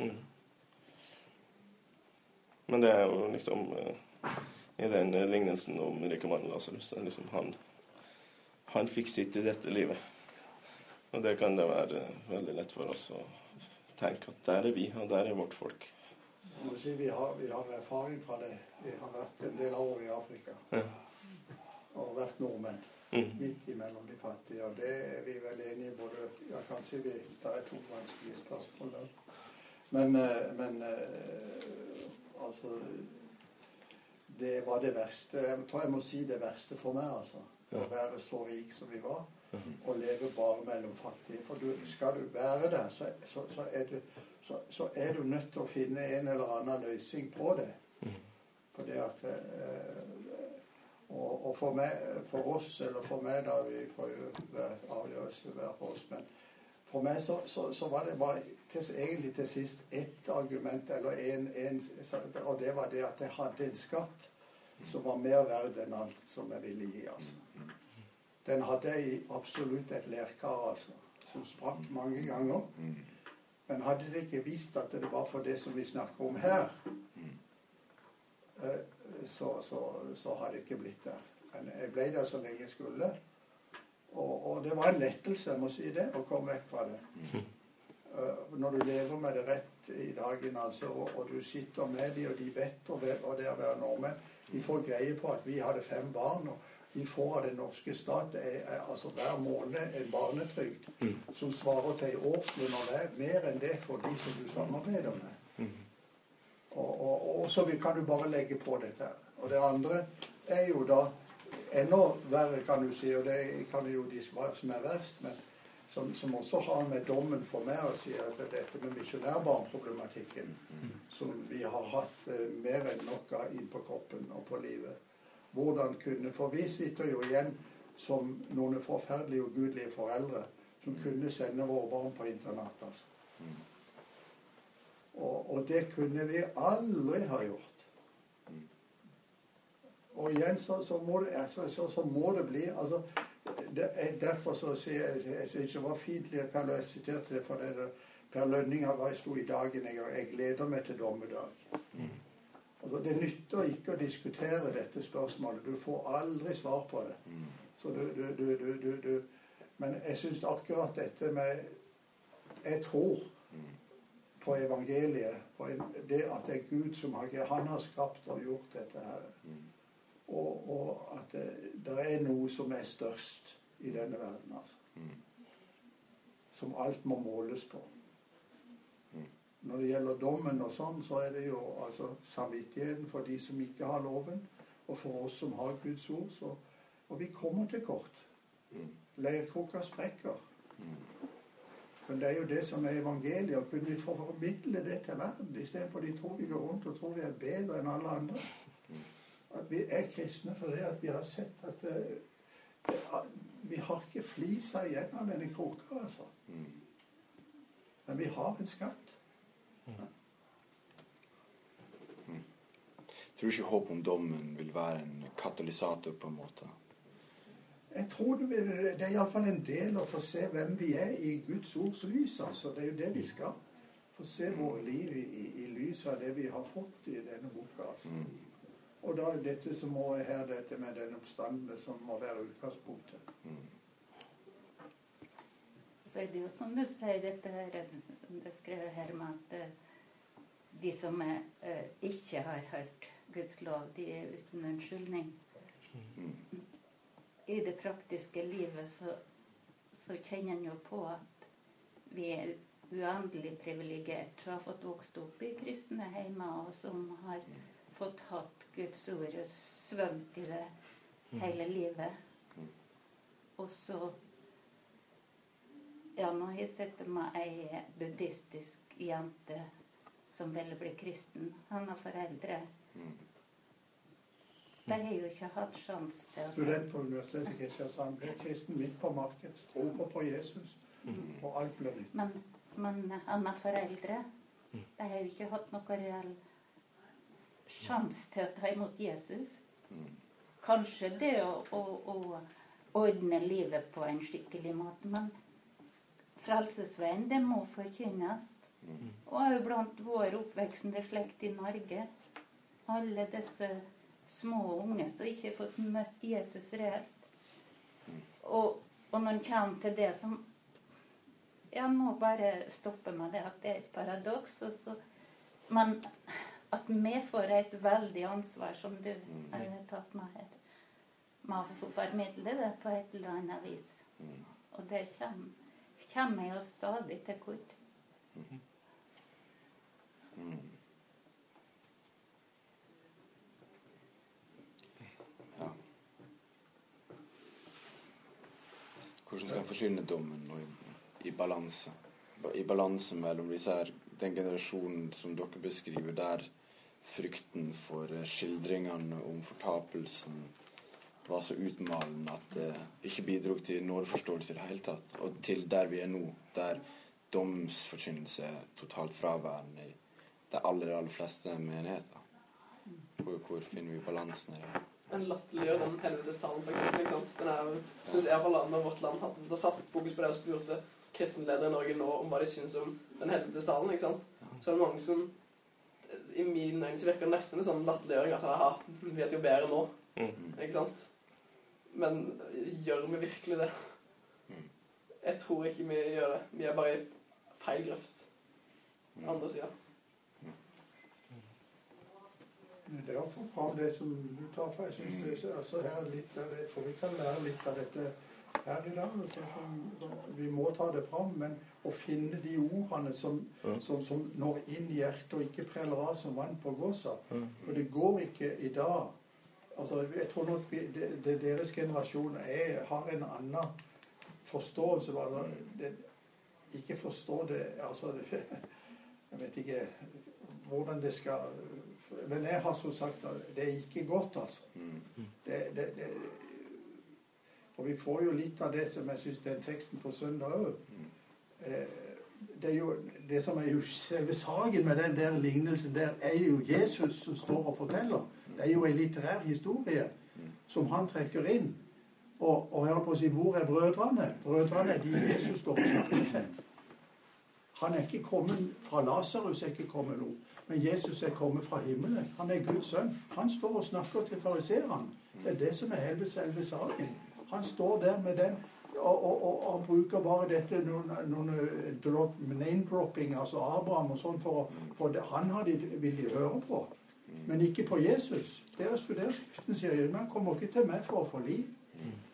Mm. Men det er jo liksom eh, I den lignelsen om rike mannen Lasarus liksom han, han fikk sitt i dette livet. Og det kan det være eh, veldig lett for oss å tenke at der er vi, og der er vårt folk. Si, vi, har, vi har erfaring fra det. Vi har vært en del år i Afrika Ja. Og vært nordmenn. Mm. Midt imellom de fattige. Og det er vi vel enige i både Ja, kanskje vi Det er to vanskelige spørsmål der. Men, eh, men eh, altså Det var det verste Jeg tror jeg må si det verste for meg, altså. Å være så rik som vi var, og leve bare mellom fattige. For du, skal du være der, så, så, så, er du, så, så er du nødt til å finne en eller annen løsning på det. For det at eh, og, og for, meg, for oss, eller for meg, da vi får jo avgjørelse hver for oss, men for meg så, så, så var det bare til, egentlig til sist ett argument, eller en, en, og det var det at jeg hadde en skatt som var mer verd enn alt som jeg ville gi. altså. Den hadde jeg i absolutt et lerkar, altså, som sprakk mange ganger. Men hadde det ikke visst at det var for det som vi snakker om her, eh, så, så, så hadde det ikke blitt der. Men jeg ble der så lenge jeg skulle. Og, og det var en lettelse, jeg må si det, å komme vekk fra det. Eh, Når du lever med det rett i dagen, altså, og, og du sitter med dem, og de vet, og det, og det å være nordmenn De får greie på at vi hadde fem barn, og de får av den norske stat er, er, altså hver måned en barnetrygd som svarer til en årslønn, og det er mer enn det for de som du samarbeider med. Og, og, og så kan du bare legge på dette her. Og det andre er jo da enda verre, kan du si, og det kan jo de som er verst, men som, som også har med dommen for meg å si, at dette med misjonærbarnproblematikken, som vi har hatt eh, mer enn nok av inn på kroppen og på livet. Hvordan kunne For vi sitter jo igjen som noen forferdelige og ugudelige foreldre som kunne sende våre barn på internat. altså. Og, og det kunne vi aldri ha gjort. Og igjen så, så, må, det, så, så må det bli altså, det er Derfor så sier jeg jeg synes det var fint Per jeg siterte det for det Per Lønning har vært stor i dagen jeg, jeg gleder meg til dommedag. Altså, det nytter ikke å diskutere dette spørsmålet. Du får aldri svar på det. Så du, du, du, du Men jeg syns akkurat dette med Jeg tror på evangeliet, på det at det er Gud som har Han har skapt og gjort dette her. Og, og at det, det, er noe som er størst i denne verden, altså. Som alt må måles på. Når det gjelder dommen og sånn, så er det jo altså samvittigheten for de som ikke har loven, og for oss som har Guds ord. Så, og vi kommer til kort. Leirkrukka sprekker. Men det er jo det som er evangeliet. Og kunne vi formidle det til verden istedenfor de tror vi går rundt og tror vi er bedre enn alle andre. At vi er kristne fordi at vi har sett at uh, vi har ikke flisa igjen av denne kroka, altså. Men vi har en skatt. Tror du ikke håp om dommen vil være en katalysator, på en måte? Jeg tror det, vil, det er iallfall en del å få se hvem vi er i Guds ords lys. altså. Det er jo det vi skal. Få se våre liv i, i, i lys av det vi har fått i denne boka. altså. Og da er dette som må her, dette med den oppstanden som må være utgangspunktet. Mm. Så er det jo som du sier, dette her, som det er skrevet her med at eh, de som er, uh, ikke har hørt Guds lov, de er uten unnskyldning. Mm i det praktiske livet så, så kjenner en jo på at vi er uendelig privilegert som har fått vokst opp i kristne heimer, og som har fått hatt Guds ord og svømt i det hele livet. Og så Ja, nå har jeg sett meg ei buddhistisk jente som ville bli kristen. Han har foreldre. De har jo ikke hatt sjanse til å Student på Universitetet i Kristiansand ble kristen midt på markedet. Tror på Jesus, mm. og alt ble nytt. Men, men han er foreldre. De har jo ikke hatt noe reell sjanse til å ta imot Jesus. Kanskje det å, å, å, ordne livet på en skikkelig måte, men Frelsesveien, det må forkynnes. Og òg blant vår oppveksende slekt i Norge. Alle disse små unge som ikke har fått møtt Jesus reelt. Og, og når en kommer til det som Jeg må bare stoppe med det at det er et paradoks. men at vi får et veldig ansvar, som du har tatt med her, med å fått formidle det på et eller annet vis. Og det kommer, kommer jo stadig til kort. Mm. Hvordan skal han forsyne dommen i, i balanse? I balanse mellom disse her, den generasjonen som dere beskriver, der frykten for eh, skildringene om fortapelsen var så utmalende at det ikke bidro til nådeforståelse i det hele tatt. Og til der vi er nå, der domsforkynnelse er totalt fraværende i de aller, aller fleste menigheter. Hvor, hvor finner vi balansen i det? En latterliggjør den helvetestalen, f.eks. Den er, jo, synes jeg for landet vårt land hadde da satt fokus på det og spurte kristenledere i Norge nå om hva de syns om den helvetestalen. ikke sant? Så er det mange som I min øyne så virker det nesten sånn latterliggjøring. At aha, vi vet jo bedre nå. Mm. Ikke sant? Men gjør vi virkelig det? Mm. Jeg tror ikke vi gjør det. Vi er bare i feil grøft. Mm. Andre sida. Det er å få fram det som du tar fra. Jeg synes det, altså her litt av det, for vi kan lære litt av dette her i dag. Så, så, som, vi må ta det fram, men å finne de ordene som, som, som når inn i hjertet, og ikke preller av som vann på gåsa. For det går ikke i dag. Altså, jeg tror nok vi, det, det, deres generasjon er, har en annen forståelse. Altså, det, ikke forstå det altså, Jeg vet ikke hvordan det skal men jeg har som sagt det er ikke godt, altså. Mm. Det, det, det, Og vi får jo litt av det som jeg syns den teksten på søndag òg. Eh, det er jo det som er jo selve saken med den der lignelsen der, er jo Jesus som står og forteller. Det er jo en litterær historie som han trekker inn. Og, og hører på å si, hvor er brødrene? Brødrene er de Jesus står og snakker til. Han er ikke kommet fra Lasarus, er ikke kommet noe. Men Jesus er kommet fra himmelen. Han er Guds sønn. Han står og snakker til fariseerne. Det er det som er hele selve saken. Han står der med den og, og, og, og bruker bare dette noen, noen name-dropping, altså Abraham og sånn, for, for det, han de, vil de høre på. Men ikke på Jesus. Dere studerer Skriften, sier jeg. Han kommer ikke til meg for å få liv.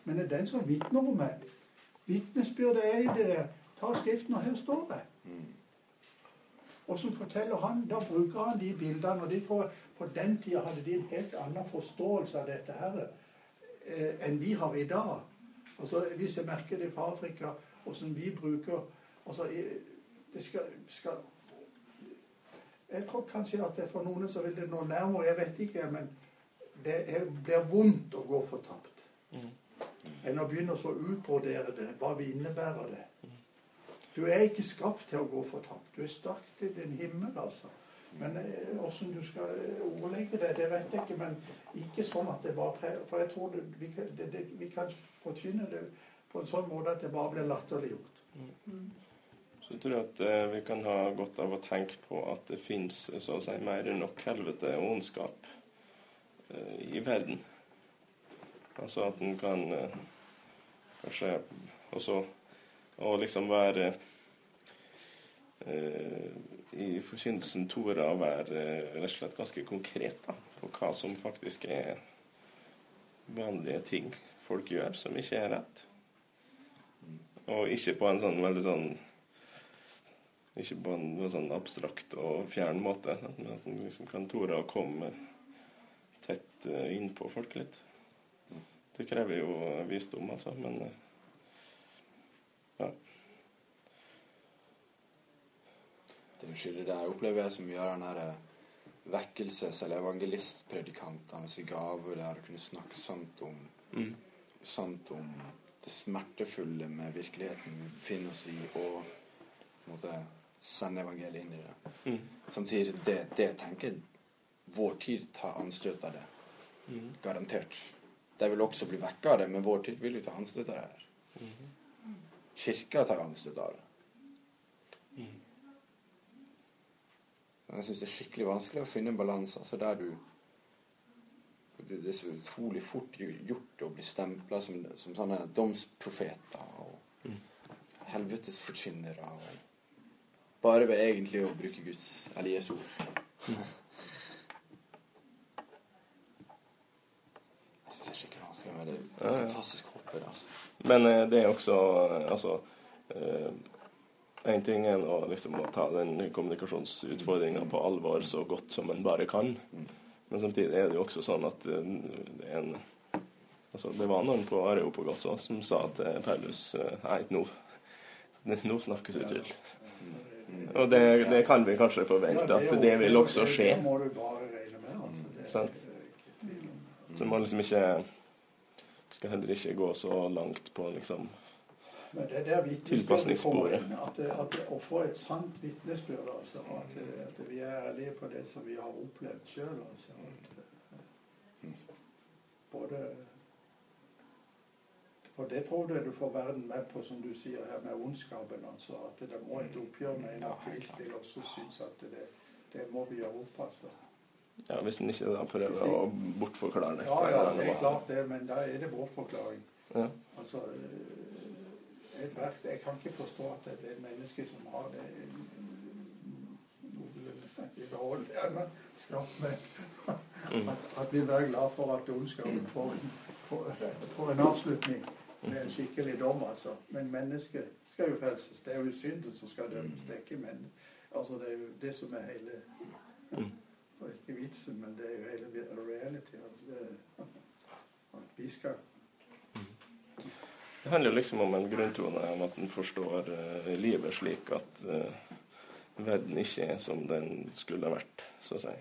Men det er den som vitner om meg. Vitnesbyrdet er i det der. Ta Skriften, og her står jeg. Og så forteller han, Da bruker han de bildene. og de får, På den tida hadde de en helt annen forståelse av dette her eh, enn vi har i dag. Altså, Hvis jeg merker det fra Afrika, åssen vi bruker altså, det skal, skal, Jeg tror kanskje at det for noen så vil det nå nærmere, jeg vet ikke, men det er, blir vondt å gå fortapt. Mm. Enn å begynne å utbrodere det. Hva innebærer det? Du er ikke skapt til å gå fortapt. Du er sterk til din himmel, altså. Men åssen du skal ordlegge det, det vet jeg ikke. Men ikke sånn at det bare For jeg tror det, vi, kan, det, det, vi kan forkynne det på en sånn måte at det bare blir latterliggjort. Mm. Så jeg tror at eh, vi kan ha godt av å tenke på at det fins så å si mer enn nok helvete og ondskap eh, i verden. Altså at en kan eh, kanskje også å liksom være eh, i forkynnelsen torde å være eh, rett og slett ganske konkret da, på hva som faktisk er vanlige ting folk gjør som ikke er rett. Og ikke på en sånn veldig sånn Ikke på en sånn abstrakt og fjern måte, men at man liksom kan tore å komme tett eh, innpå folk litt. Det krever jo visdom, altså, men eh, ja. Det uskyldige der opplever jeg mye av den her eh, vekkelses- eller evangelistpredikantenes gave der å kunne snakke sant om, mm. sant om det smertefulle med virkeligheten vi befinner oss i, og på en måte sende evangeliet inn i det. Mm. Samtidig det, det tenker jeg vår tid tar anstøt av det. Mm. Garantert. De vil også bli vekka av det, men vår tid vil jo ta anstøt av det her. Mm. Kirka tar anstøt av det. Mm. Jeg syns det er skikkelig vanskelig å finne en balanse altså der du Det er så utrolig fort gjort å bli stempla som, som, sånne domsprofeter og helvetesforkynnere. Bare ved egentlig å bruke Guds eller Jesu ord. Jeg syns det er skikkelig vanskelig, men det er fantastisk håp. Altså. Men eh, det er også eh, altså Én eh, ting er å, liksom, å ta den kommunikasjonsutfordringa på alvor så godt som en bare kan. Men samtidig er det jo også sånn at det er en altså Det var noen på Areopagos som sa til Paulus Nei, nå, nå snakkes det tull. Og det, det, kan vi kanskje forvente at det vil også skje. Det må du bare regne med. Altså. Så man liksom ikke skal heller ikke gå så langt på liksom men det er der vitnesbyrdet At, at, å få et sant vitnesbyrd, altså. At, at, vi er ærlige på det som vi har opplevd sjøl. Altså. Både Og det tror jeg du får verden med på, som du sier her, med ondskapen. altså. At det må et oppgjør med en ateist vil også synes at det, det må vi gjøre opp. altså. Ja, Hvis en ikke da prøver å bortforklare det. Ja, ja, det er klart det, men da er det bortforklaring. Ja. Altså, eh, Jeg kan ikke forstå at det er et menneske som har det i behold gjerne skapt med mm. at, at vi er glad for at ondskapen får, får, får, en avslutning med en skikkelig dom, altså. Men mennesket skal jo frelses. Det er jo synden som skal dømmes. Det er ikke men, altså, det er jo det som er hele mm. Ikke vitsen, men det er jo hele reality. At, at vi skal Det handler liksom om en grunntone om at en forstår uh, livet slik at uh, verden ikke er som den skulle vært, så å si.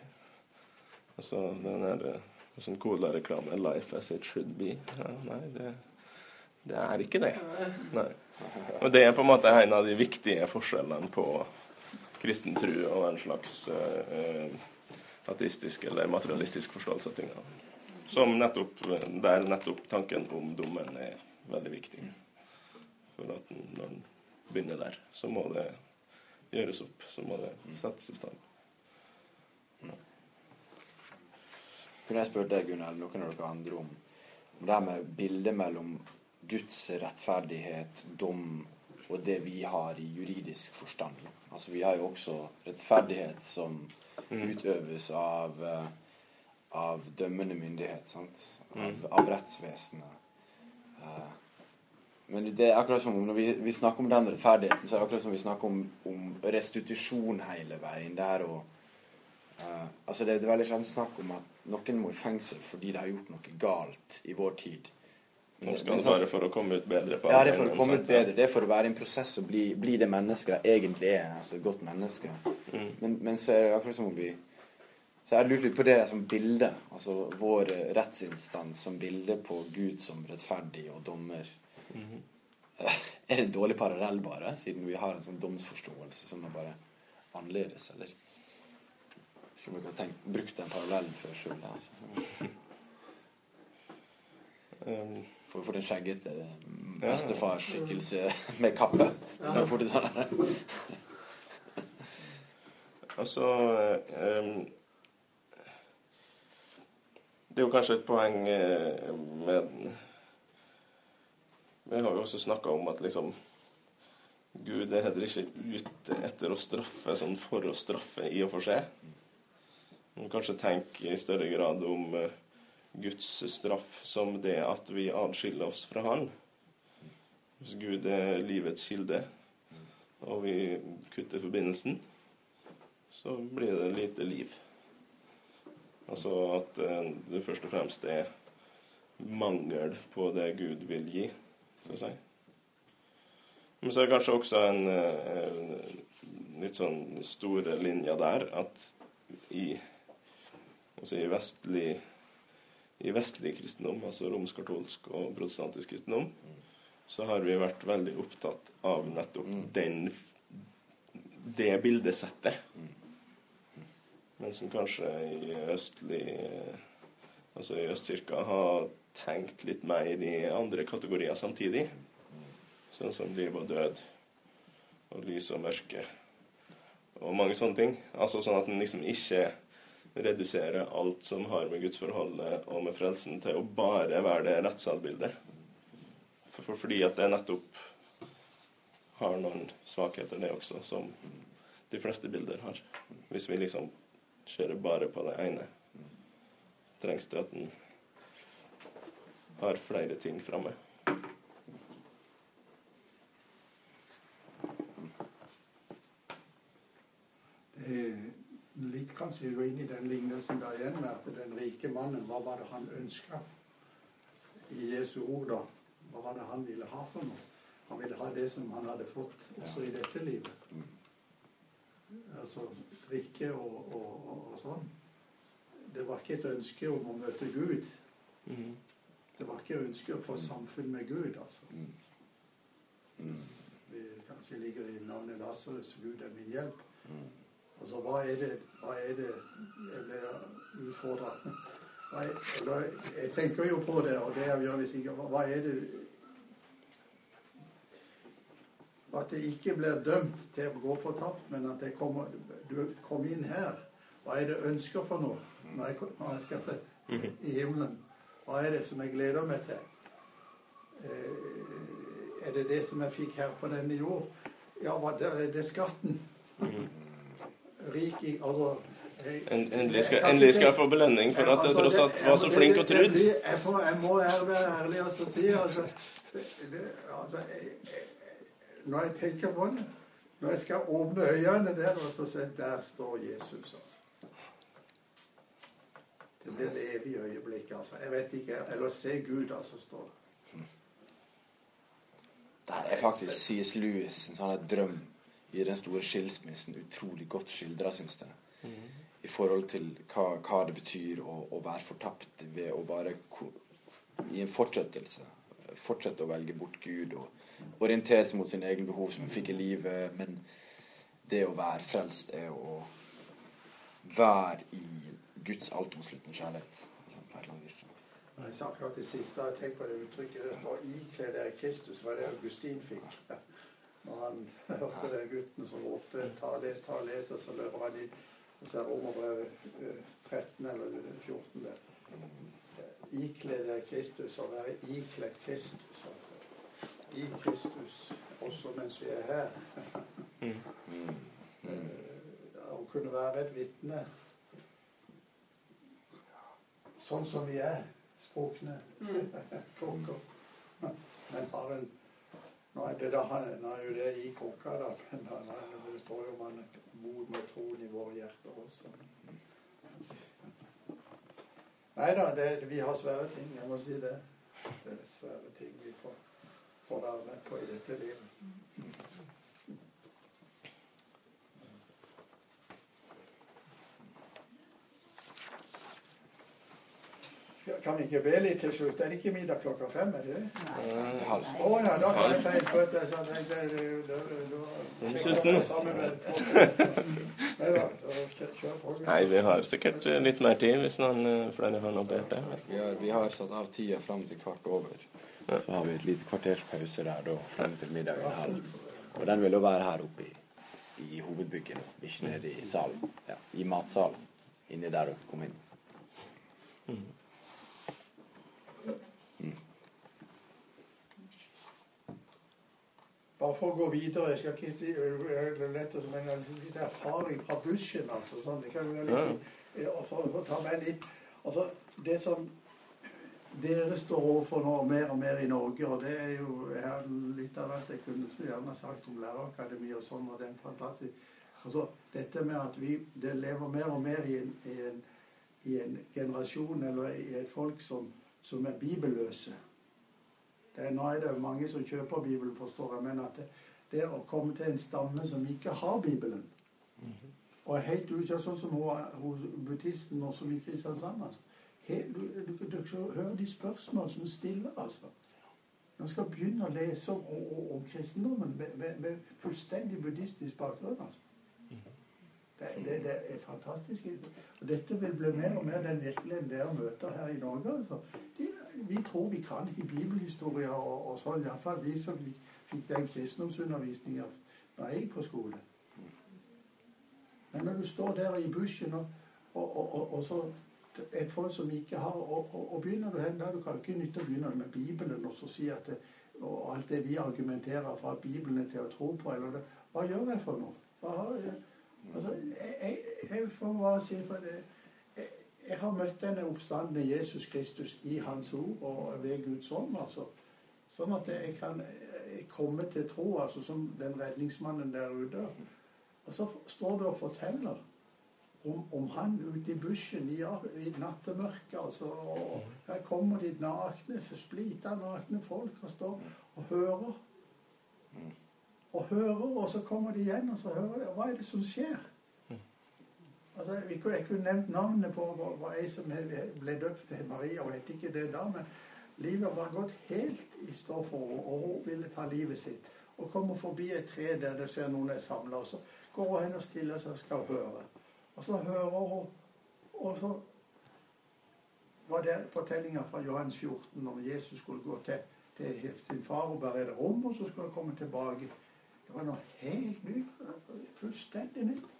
Altså den der uh, sånn cola-reklame 'Life as it should be'. Ja, nei, det, Det er ikke det. Nei. Og det er på en måte en av de viktige forskjellene på kristen tro og en slags uh, ateistisk eller materialistisk forståelse av tingene. Som nettopp, der nettopp tanken om dommen er veldig viktig. For at når den begynner der, så må det gjøres opp. Så må det settes i stand. Kunne jeg spurt deg, Gunnar, noen av dere andre om det her med bildet mellom Guds rettferdighet, dom og det vi har i juridisk forstand. Altså Vi har jo også rettferdighet som mm. utøves av, eh, av dømmende myndighet. sant? Av, mm. av rettsvesenet. Uh, men det er akkurat som når vi, vi, snakker om den rettferdigheten, så er det akkurat som vi snakker om, om restitusjon hele veien. der og uh, Altså det, det er veldig sjelden snakk om at noen må i fengsel fordi de har gjort noe galt i vår tid. Nå skal det være for å komme ut bedre på Ja, det er for å komme ut bedre. Det er for å være i en prosess og bli, bli det mennesket det egentlig er. Altså et godt menneske. Mm. Men, men, så er det akkurat som om vi Så jeg lurte litt på det som bilde. Altså vår rettsinstans som bilde på Gud som rettferdig og dommer. Mm. Er det en dårlig parallell, bare, siden vi har en sånn domsforståelse som er bare annerledes, eller? Ikke om ikke tenkt, brukt den parallellen før sjøl. Altså. Um for, for den skjeggete bestefarsskikkelse med kappe. Ja. Sånn. altså um, Det er jo kanskje et poeng eh, med Vi har jo også snakka om at liksom Gud er heller ikke ute etter å straffe sånn for å straffe i og for seg. Man kanskje tenke i større grad om uh, Guds straff som det at vi adskiller oss fra Han. Hvis Gud er livets kilde, og vi kutter forbindelsen, så blir det lite liv. Altså at eh, det først og fremst er mangel på det Gud vil gi, skal vi si. Men så er det kanskje også en, en eh, litt sånn store linje der at i, altså i vestlig i vestlig kristendom, altså romsk-katolsk og protestantisk kristendom, så har vi vært veldig opptatt av nettopp mm. den det bildesettet. Mens en kanskje i østlig Altså i Østkirka har tenkt litt mer i andre kategorier samtidig. Sånn som liv og død og lys og mørke og mange sånne ting. Altså sånn at en liksom ikke reduserer alt som har med gudsforholdet og med frelsen, til å bare være det rettssalbildet. For, for, fordi at det nettopp har noen svakheter, det også, som de fleste bilder har. Hvis vi liksom kjører bare på det ene, trengs det at en har flere ting framme. litt kanskje gå inn i den lignelsen der igjen med at den rike mannen, hva var det han ønska i Jesu ord, da? Hva var det han ville ha for noe? Han ville ha det som han hadde fått også i dette livet. Altså drikke og, og, og, og sånn. Det var ikke et ønske om å møte Gud. Det var ikke ønsket ønske å få samfunn med Gud, altså. Vi kanskje ligger i navnet Lasarus, Gud er min hjelp. Altså, hva er det, hva er det jeg blir utfordra jeg, jeg tenker jo på det, og det jeg gjør vi ikke Hva er det At det ikke blir dømt til å gå fortapt, men at kommer, du kommer inn her. Hva er det jeg ønsker for noe? Når jeg, når jeg skal til i himmelen? Hva er det som jeg gleder meg til? Eh, er det det som jeg fikk her på denne jord? Ja, det, det er skatten. Mhm rik i altså, endelig, skal, endelig skal jeg få belønning for at jeg altså, tross alt var så flink og trudd. Jeg, jeg, må være ærlig og si altså, det, altså Når jeg tenker på det Når jeg skal åpne øynene der og så se Der står Jesus, altså. Det blir det evige øyeblikket, altså. Jeg vet ikke Eller se Gud, altså, står det. Der er faktisk C.S. Lewis en sånn drøm i den store skilsmissen utrolig godt skildra, syns jeg. I forhold til hva, hva det betyr å, å, være fortapt ved å bare i en fortsettelse fortsette å velge bort Gud og orientere seg mot sine egne behov som hun fikk i livet. Men det å være frelst er å være i Guds altomsluttende kjærlighet. på et eller annet vis. Jeg sa akkurat det siste. Jeg tenk på det uttrykket. Det står 'ikle deg Kristus'. var det Augustin fikk. Når han hørte den gutten som ropte 'ta og les, ta og les', og så løper han inn. Og så er Romerbrevet eh, 13 eller 14 der. Ikle deg Kristus og være ikledd Kristus. Altså. I Kristus også mens vi er her. Eh, Å kunne være et vitne sånn som vi er. Sprukne. kråker. Men har en Nå er det da nå er jo det i kråka, da. Men da, det står jo man mot med troen i våre hjerter også. Nei da, vi har svære ting. Jeg må si det. Det er svære ting vi får, får være med på i dette livet. Kan vi ikke be litt til slutt? Er det ikke middag klokka fem? er det det? Hals. Å ja, da kan jeg feil for at jeg sa det. det, det, det, det Nei vi har sikkert eh, litt mer tid hvis noen eh, flere har noe bedre. Vi har, vi har satt av tida fram til kvart over. Så har vi et lite kvarters pause der da, frem til middagen halv. Og den vil jo være her oppe i, i hovedbygget, ikke nede i salen. Ja, I matsalen. Inni der dere kom inn. Bare for å gå videre, jeg skal ikke si lett men litt erfaring fra bushen, altså. Sånn, det kan være litt, for, for ta med litt Altså, det som dere står overfor nå mer og mer i Norge, og det er jo her litt av hvert jeg kunne så gjerne sagt om lærerakademi og sånn, og det er fantastisk. Altså, dette med at vi det lever mer og mer i en, i en, i en generasjon eller i et folk som, som er bibelløse. Det er, nå er det jo mange som kjøper Bibelen, forstår jeg, men at det, det å komme til en stamme som ikke har Bibelen, og er helt ute, sånn som hun, hun buddhisten og som i Kristiansand altså. Helt, du, du, du, du hører de spørsmål som stiller, altså. Når skal begynne å lese om, om, om kristendommen med, med, med fullstendig buddhistisk bakgrunn, altså. Det, det, det er fantastisk. Og dette vil bli mer og mer den virkeligheten dere møter her i Norge. altså. De, vi tror vi kan i bibelhistorie og, og sånn, iallfall vi som fikk den kristendomsundervisninga da jeg på skole. Men når du står der i bushen og, og, og, så et folk som ikke har Og, begynner du hen der, du kan ikke nytte å begynne med Bibelen og så si at det, og alt det vi argumenterer fra Bibelen til å tro på, eller det, Hva gjør jeg for noe? Hva har jeg, altså, jeg, jeg, jeg får bare si for det jeg, har møtt denne oppstandende Jesus Kristus i Hans ord og ved Guds ånd. altså. Sånn at jeg kan eh, komme til tro, altså som den redningsmannen der ute. Og så står du og forteller om, om han ute i bushen i, i nattemørket. Altså, og her kommer de nakne, splita nakne folk og står og hører. Og hører, og så kommer de igjen og så hører de. Hva er det som skjer? Altså, jeg kunne nevnt navnet på hva, ei som ble døpt til Maria. Hun het ikke det da, men livet var gått helt i stå for henne, og hun ville ta livet sitt. Og kommer forbi et tre der det ser noen er samla, så går hun hen og stiller seg og skal høre. Og så hører hun, og så var det fortellinga fra Johannes 14 om Jesus skulle gå til, til sin far og berede rom, og så skulle han komme tilbake. Det var noe helt nytt. Fullstendig nytt.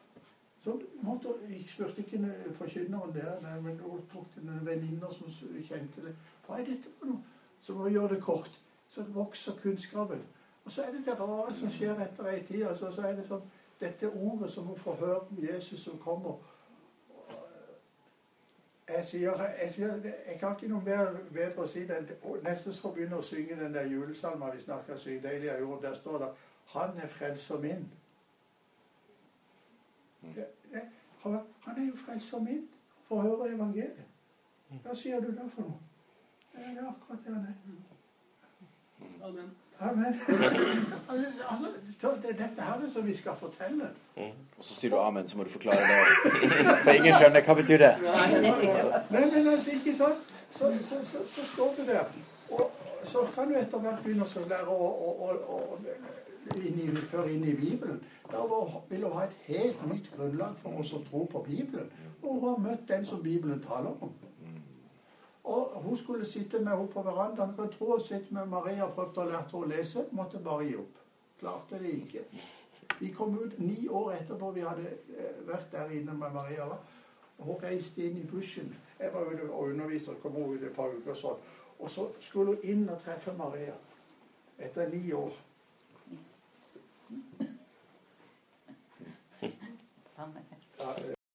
Så måtte, Jeg spurte ikke forkynneren der, men hun tok til noen venninner som kjente det. Hva er dette for noe? Så må vi gjøre det kort, så vokser kunnskapen. Og så er det det rare som skjer etter ei tid. Altså, så er det sånn, Dette ordet som hun får høre om Jesus som kommer Jeg sier, jeg, sier, jeg har ikke noe mer bedre å si. Og Nesten skal begynne å synge den der julesalmen vi snakka så. Deilig av jord. Der står det 'Han er frelser min'. Det, det, han er jo frelser min. Får høre evangeliet. Hva sier du da for noe? Det er akkurat det han er. Amen. Amen. altså, så det er dette her som vi skal fortelle. Og så sier du amen, så må du forklare det. For ingen skjønner. Hva betyr det? Nei, men altså, ikke sant? Så, så, så, så står du der. Og så kan du etter hvert begynne å lære å, å, å, å inn i, før inn i Bibelen. Da var- vil hun ha et helt nytt grunnlag for oss å tro på Bibelen. Og hun har møtt den som Bibelen taler om. Og hun skulle sitte med henne på verandaen. Kan tro hun sitter med Maria og prøvde å lære henne å lese. Måtte bare gi opp. Klarte det ikke. Vi kom ut ni år etterpå vi hadde eh, vært der inne med Maria. Og Hun reiste inn i bushen. Jeg var ute og underviste og kom ut et par uker sånn. Og så skulle hun inn og treffe Maria. Etter ni år. Samme. Ja,